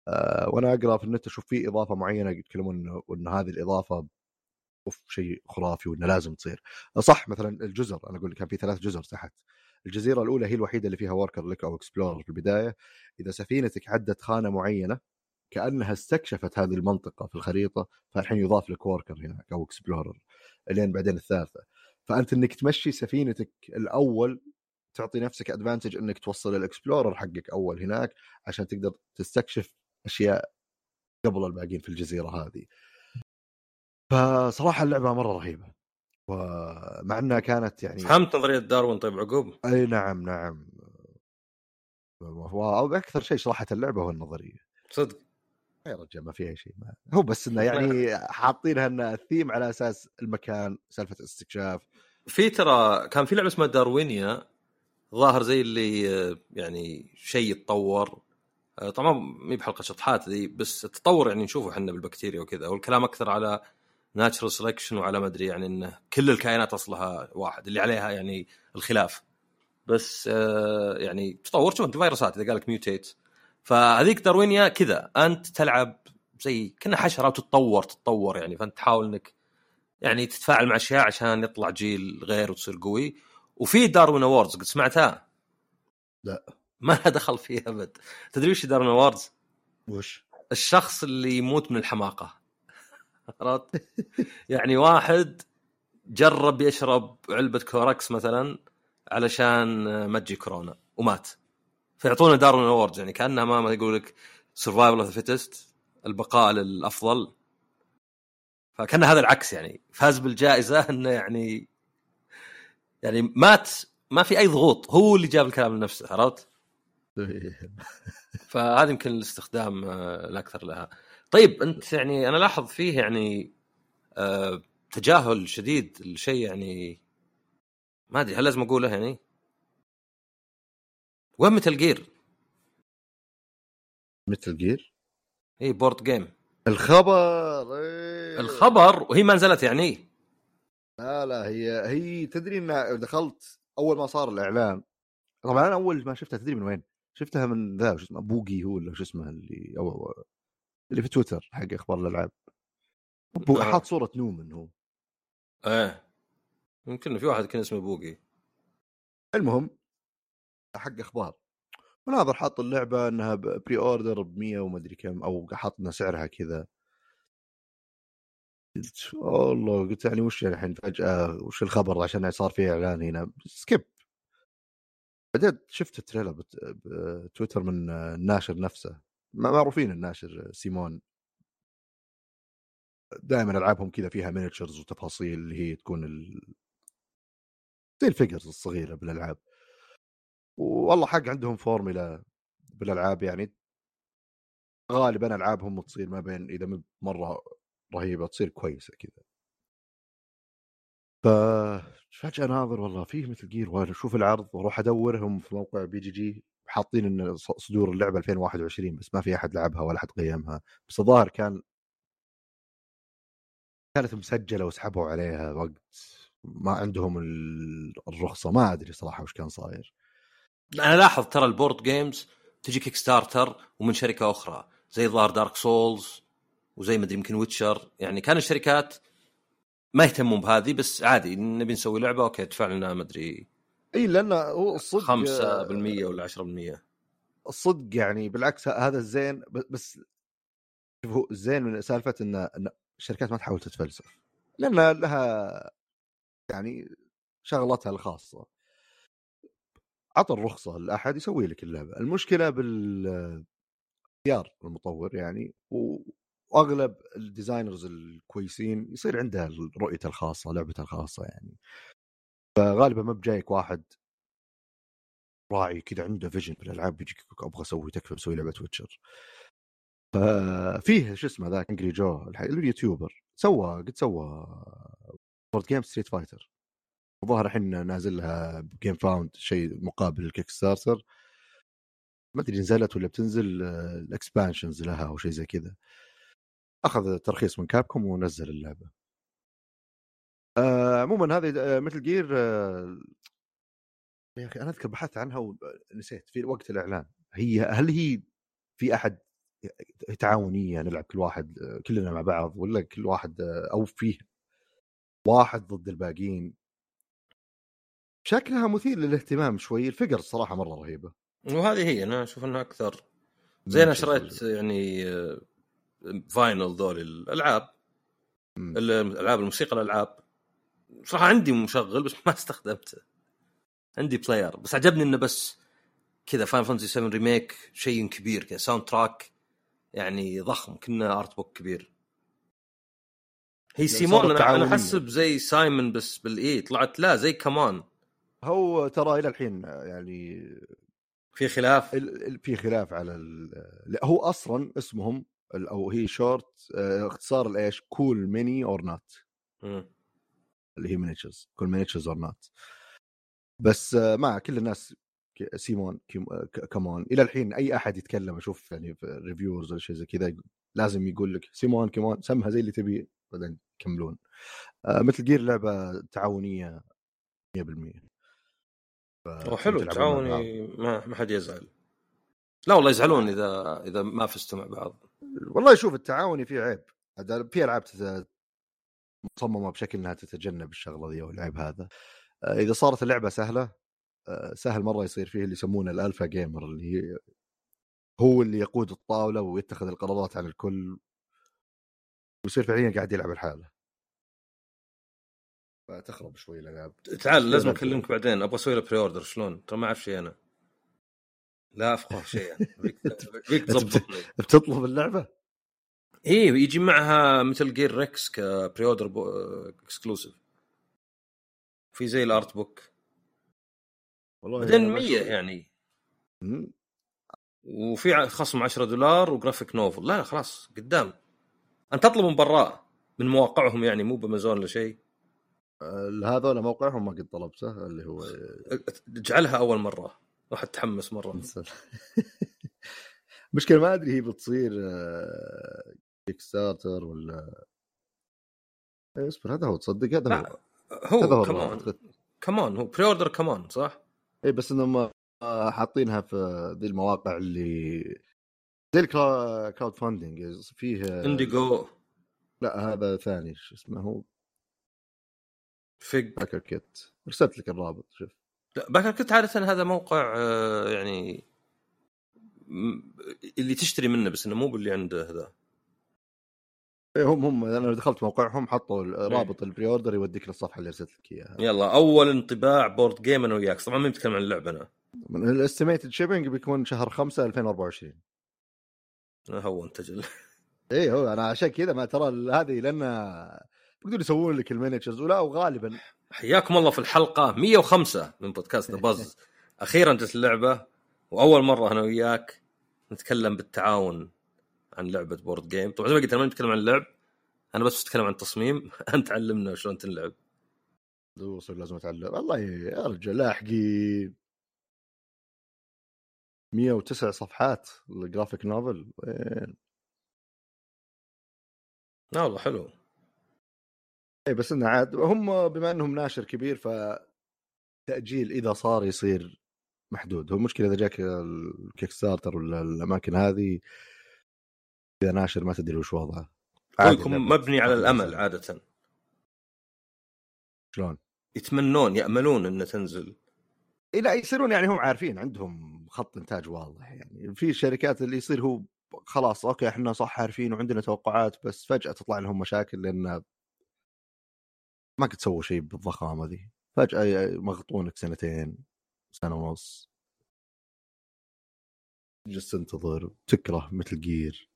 أه وأنا أقرأ في النت أشوف في إضافة معينة يتكلمون إنه هذه الإضافة أوف شيء خرافي وإنه لازم تصير. صح مثلا الجزر أنا أقول كان في ثلاث جزر تحت. الجزيرة الأولى هي الوحيدة اللي فيها worker لك أو explorer في البداية. إذا سفينتك عدت خانة معينة كأنها استكشفت هذه المنطقة في الخريطة فالحين يضاف لك worker هناك أو explorer لين بعدين الثالثة. فأنت إنك تمشي سفينتك الأول تعطي نفسك advantage إنك توصل ال explorer حقك أول هناك عشان تقدر تستكشف أشياء قبل الباقيين في الجزيرة هذه. فصراحة اللعبة مرة رهيبة. ومع إنها كانت يعني فهمت نظريه داروين طيب يعقوب؟ أي نعم نعم. وأكثر شيء شرحت اللعبة هو النظرية. صدق. يا رجال ما فيها شيء ما. هو بس إنه يعني حاطينها انها الثيم على أساس المكان سالفة استكشاف في ترى كان في لعبة اسمها داروينيا ظاهر زي اللي يعني شيء يتطور. طبعا ما بحلقة شطحات ذي بس التطور يعني نشوفه إحنا بالبكتيريا وكذا والكلام أكثر على ناتشرال سelection وعلى ما أدري يعني انه كل الكائنات أصلها واحد اللي عليها يعني الخلاف. بس يعني تطور شوف انت فيروسات إذا قال لك ميوتيت فهذيك داروينيا كذا أنت تلعب زي كنا حشرة وتتطور تتطور يعني. فأنت تحاول إنك يعني تتفاعل مع أشياء عشان يطلع جيل غير وتصير قوي. وفي Darwin Awards قد سمعتها؟ لا. ما لها دخل فيها أبد. تدري وش Darwin Awards؟ وش؟ الشخص اللي يموت من الحماقة. عرفت؟ يعني واحد جرب يشرب علبة كلوركس مثلا علشان ما تجي كورونا ومات فيعطونه Darwin Awards يعني كانها ما يقول لك survival of fittest البقاء للأفضل فكأن هذا العكس يعني فاز بالجائزة إنه يعني يعني مات ما في أي ضغوط هو اللي جاب الكلام لنفسه عرفت؟ فهذا يمكن الاستخدام آه، الاكثر لها. طيب أنت يعني أنا لاحظ فيه يعني آه، تجاهل شديد لشيء يعني ما أدري هل لازم أقوله يعني؟ وين Metal Gear؟ Metal Gear؟ اي board game الخبر إيه. الخبر وهي ما نزلت يعني لا لا هي هي تدري ان دخلت أول ما صار الإعلان طبعا أنا أول ما شفتها تدري من وين؟ شفتها من ذا شو اسمه بوقي هو ولا شو اسمه اللي أو اللي في تويتر حق أخبار الألعاب. آه. حاط صورة نومن هو. إيه يمكن في واحد كان اسمه بوقي. المهم حق أخبار. وناظر حاط اللعبة إنها pre-order ب 100 وما أدري كم أو حاط لنا سعرها كذا. قلت والله قلت يعني وش الحين فجأة وش الخبر عشان صار في إعلان هنا؟ skip بعدين شفت ال trailer بتويتر من الناشر نفسه. معروفين الناشر CMON. دائما ألعابهم كذا فيها miniatures وتفاصيل اللي هي تكون ال... زي ال figures الصغيرة بالألعاب. والله حق عندهم فورمولا بالألعاب يعني. غالبا ألعابهم تصير ما بين إذا مرة رهيبة تصير كويسة كذا. ف فجأة ناظر والله فيه Metal Gear واشوف العرض وأروح أدورهم في موقع BGG حاطين إن صدور اللعبة 2021 بس ما في أحد لعبها ولا أحد قيمها بس الظاهر كان كانت مسجلة وسحبوا عليها وقت ما عندهم الرخصة ما أدري صراحة وش كان صاير. أنا لاحظ ترى ال board games تجي Kickstarter ومن شركة أخرى زي ظهر Dark Souls وزي ما أدري يمكن Witcher يعني كان الشركات ما يهتمون بهذه بس عادي نبي نسوي لعبة okay ادفع لنا ما أدري. إي لأن هو الصدق 5% ولا 10% الصدق يعني بالعكس هذا الزين بس شوف هو الزين من سالفة إن الشركات ما تحاول تتفلسف لأن لها يعني شغلتها الخاصة. عطى الرخصة لأحد يسوي لك اللعبة. المشكلة بال اختيار المطور يعني وأغلب الديزاينرز الكويسين يصير عنده رؤيته الخاصة لعبته الخاصة يعني. فغالبا ما بجايك واحد راعي كذا عنده vision في الألعاب أبغى أسوي تكفى بسوي لعبة Witcher ففيه شو اسمه ذاك Angry Joe ال YouTuber سوى قد سوى board game Street Fighter الظاهر الحين نازل لها Gamefound شيء مقابل ال Kickstarter ما أدري نزلت ولا بتنزل ال expansions لها أو شيء زي كذا. أخذ ترخيص من Capcom ونزل اللعبة. آه، عموما هذه مثل جير آه، يا أخي أنا أذكر بحثت عنها ونسيت في وقت الإعلان. هي هل هي في أحد تعاونية نلعب كل واحد كلنا مع بعض ولا كل واحد أو فيه واحد ضد الباقيين؟ شكلها مثير للاهتمام شوي. الفقر الصراحه مرة رهيبة. وهذه هي أنا أشوف إنها أكثر. زي أنا شريت يعني vinyl ذول الألعاب. الالعاب الموسيقى الألعاب. صراحة عندي مشغل بس ما استخدمته. عندي player بس عجبني إنه بس كذا Final Fantasy 7 Remake شيء كبير كذا soundtrack يعني ضخم كنا art book كبير. هي CMON أنا أنا احسب زي سايمون بس بال E طلعت لا زي C'mon هو ترى إلى الحين يعني في خلاف؟ في خلاف على هو أصلا اسمهم أو هي شورت آه، اختصار الايش Cool Mini or Not اللي هي miniatures cool miniatures or not بس آه، مع كل الناس CMON C'mon إلى الحين أي أحد يتكلم أشوف يعني في reviewers ولا شيء زي كذا لازم يقول لك CMON C'mon سمها زي اللي تبي بعدين يكملون. آه Metal Gear لعبة تعاونية 100% وحلو التعاوني ما ما حد يزعل. لا والله يزعلون إذا إذا ما فزتوا مع بعض. والله شوف التعاوني فيه عيب. في ألعاب مصممة بشكل إنها تتجنب الشغلة ذي أو العيب هذا. آه، إذا صارت اللعبة سهلة آه، سهل مرة يصير فيه اللي يسمونه الألفا جيمر اللي هو اللي يقود الطاولة ويتخذ القرارات عن الكل. ويصير فعليا قاعد يلعب الحاله فتخرب شوي الألعاب. تعال لازم أكلمك بعدين. أبغى أسوي له pre-order شلون؟ ترى ما أعرف شيء أنا. لا أفقه شيء فيك تضبطني بتطلب اللعبة؟ إيه يجي معها Metal Gear Rex ك pre-order exclusive في زي ال art book. والله بعدين 100 يعني. وفي خصم 10 دولار و graphic novel لا لا خلاص قدام. أنت تطلب من برا من مواقعهم يعني مو بأمازون ولا شيء. هذول موقعهم ما قد طلبته اللي هو اجعلها أول مرة. راح أتحمس مرة. مشكلة ما أدري هي بتصير Kickstarter ولا إيه، اصبر هذا هو تصدق؟ هذا هو. هو, هو كمان كمان هو بري اوردر كمان صح؟ اي بس إنهم حاطينها في ذي المواقع اللي زي ال crowdfunding فيه Indiegogo لا هذا ثاني شو اسمه هو فيج كيت ارسلت لك الرابط شوف. لا BackerKit عادة هذا موقع آه، يعني اللي تشتري منه بس إنه مو باللي عنده ذا إيه، هم هم أنا دخلت موقعهم حطوا إيه. رابط ال pre-order يوديك للصفحة اللي ارسلت لك إياها. يلا أول انطباع board game أنا وياك. طبعا ما بتكلم عن اللعبة أنا. الاستيميتد شيبنج بيكون شهر 5 2024 هو انت جل إيه هو أنا عشان كذا ما ترى هذه لأن بيقدروا يسوون لك المانجرز ولا وغالبا حياكم الله في الحلقة 105 من بودكاست باز أخيرا جت اللعبة وأول مرة أنا وياك نتكلم بالتعاون عن لعبة بورد جيم طبعا زي ما قلت أنا ما نتكلم عن اللعب أنا بس أتكلم عن التصميم أنت علمنا شلون تنلعب دوسر لازم أتعلم. والله يا رجال لاحقين 109 صفحات ال graphic novel وين؟ لا والله حلو. اي بس إنه عاد هم بما إنهم ناشر كبير ف تاجيل إذا صار يصير محدود. هو المشكلة إذا جاك ال Kickstarter ولا الأماكن هذه إذا ناشر ما تدري وش وضعه. يكون مبني على الأمل. عادة. شلون؟ يتمنون يأملون إنه تنزل. إي لا يصيرون يعني هم عارفين عندهم خط إنتاج واضح يعني. في شركات اللي يصير هو خلاص أوكي إحنا صح عارفين وعندنا توقعات بس فجأة تطلع لهم مشاكل لأن ما قد سووا شيء بالضخامة ذي. فجأة مغطونك سنتين سنة ونص. تجلس تنتظر تكره مثل جير.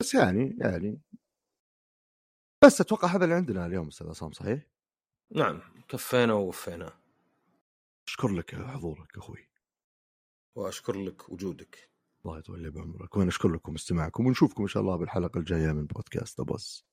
بس يعني يعني. بس أتوقع هذا اللي عندنا اليوم أستاذ عصام صحيح؟ نعم. كفينا ووفينا. أشكر لك حضورك أخوي. وأشكر لك وجودك. الله يطول لي بعمرك. وأنا أشكر لكم استماعكم ونشوفكم إن شاء الله بالحلقة الجاية من بودكاست أبوس.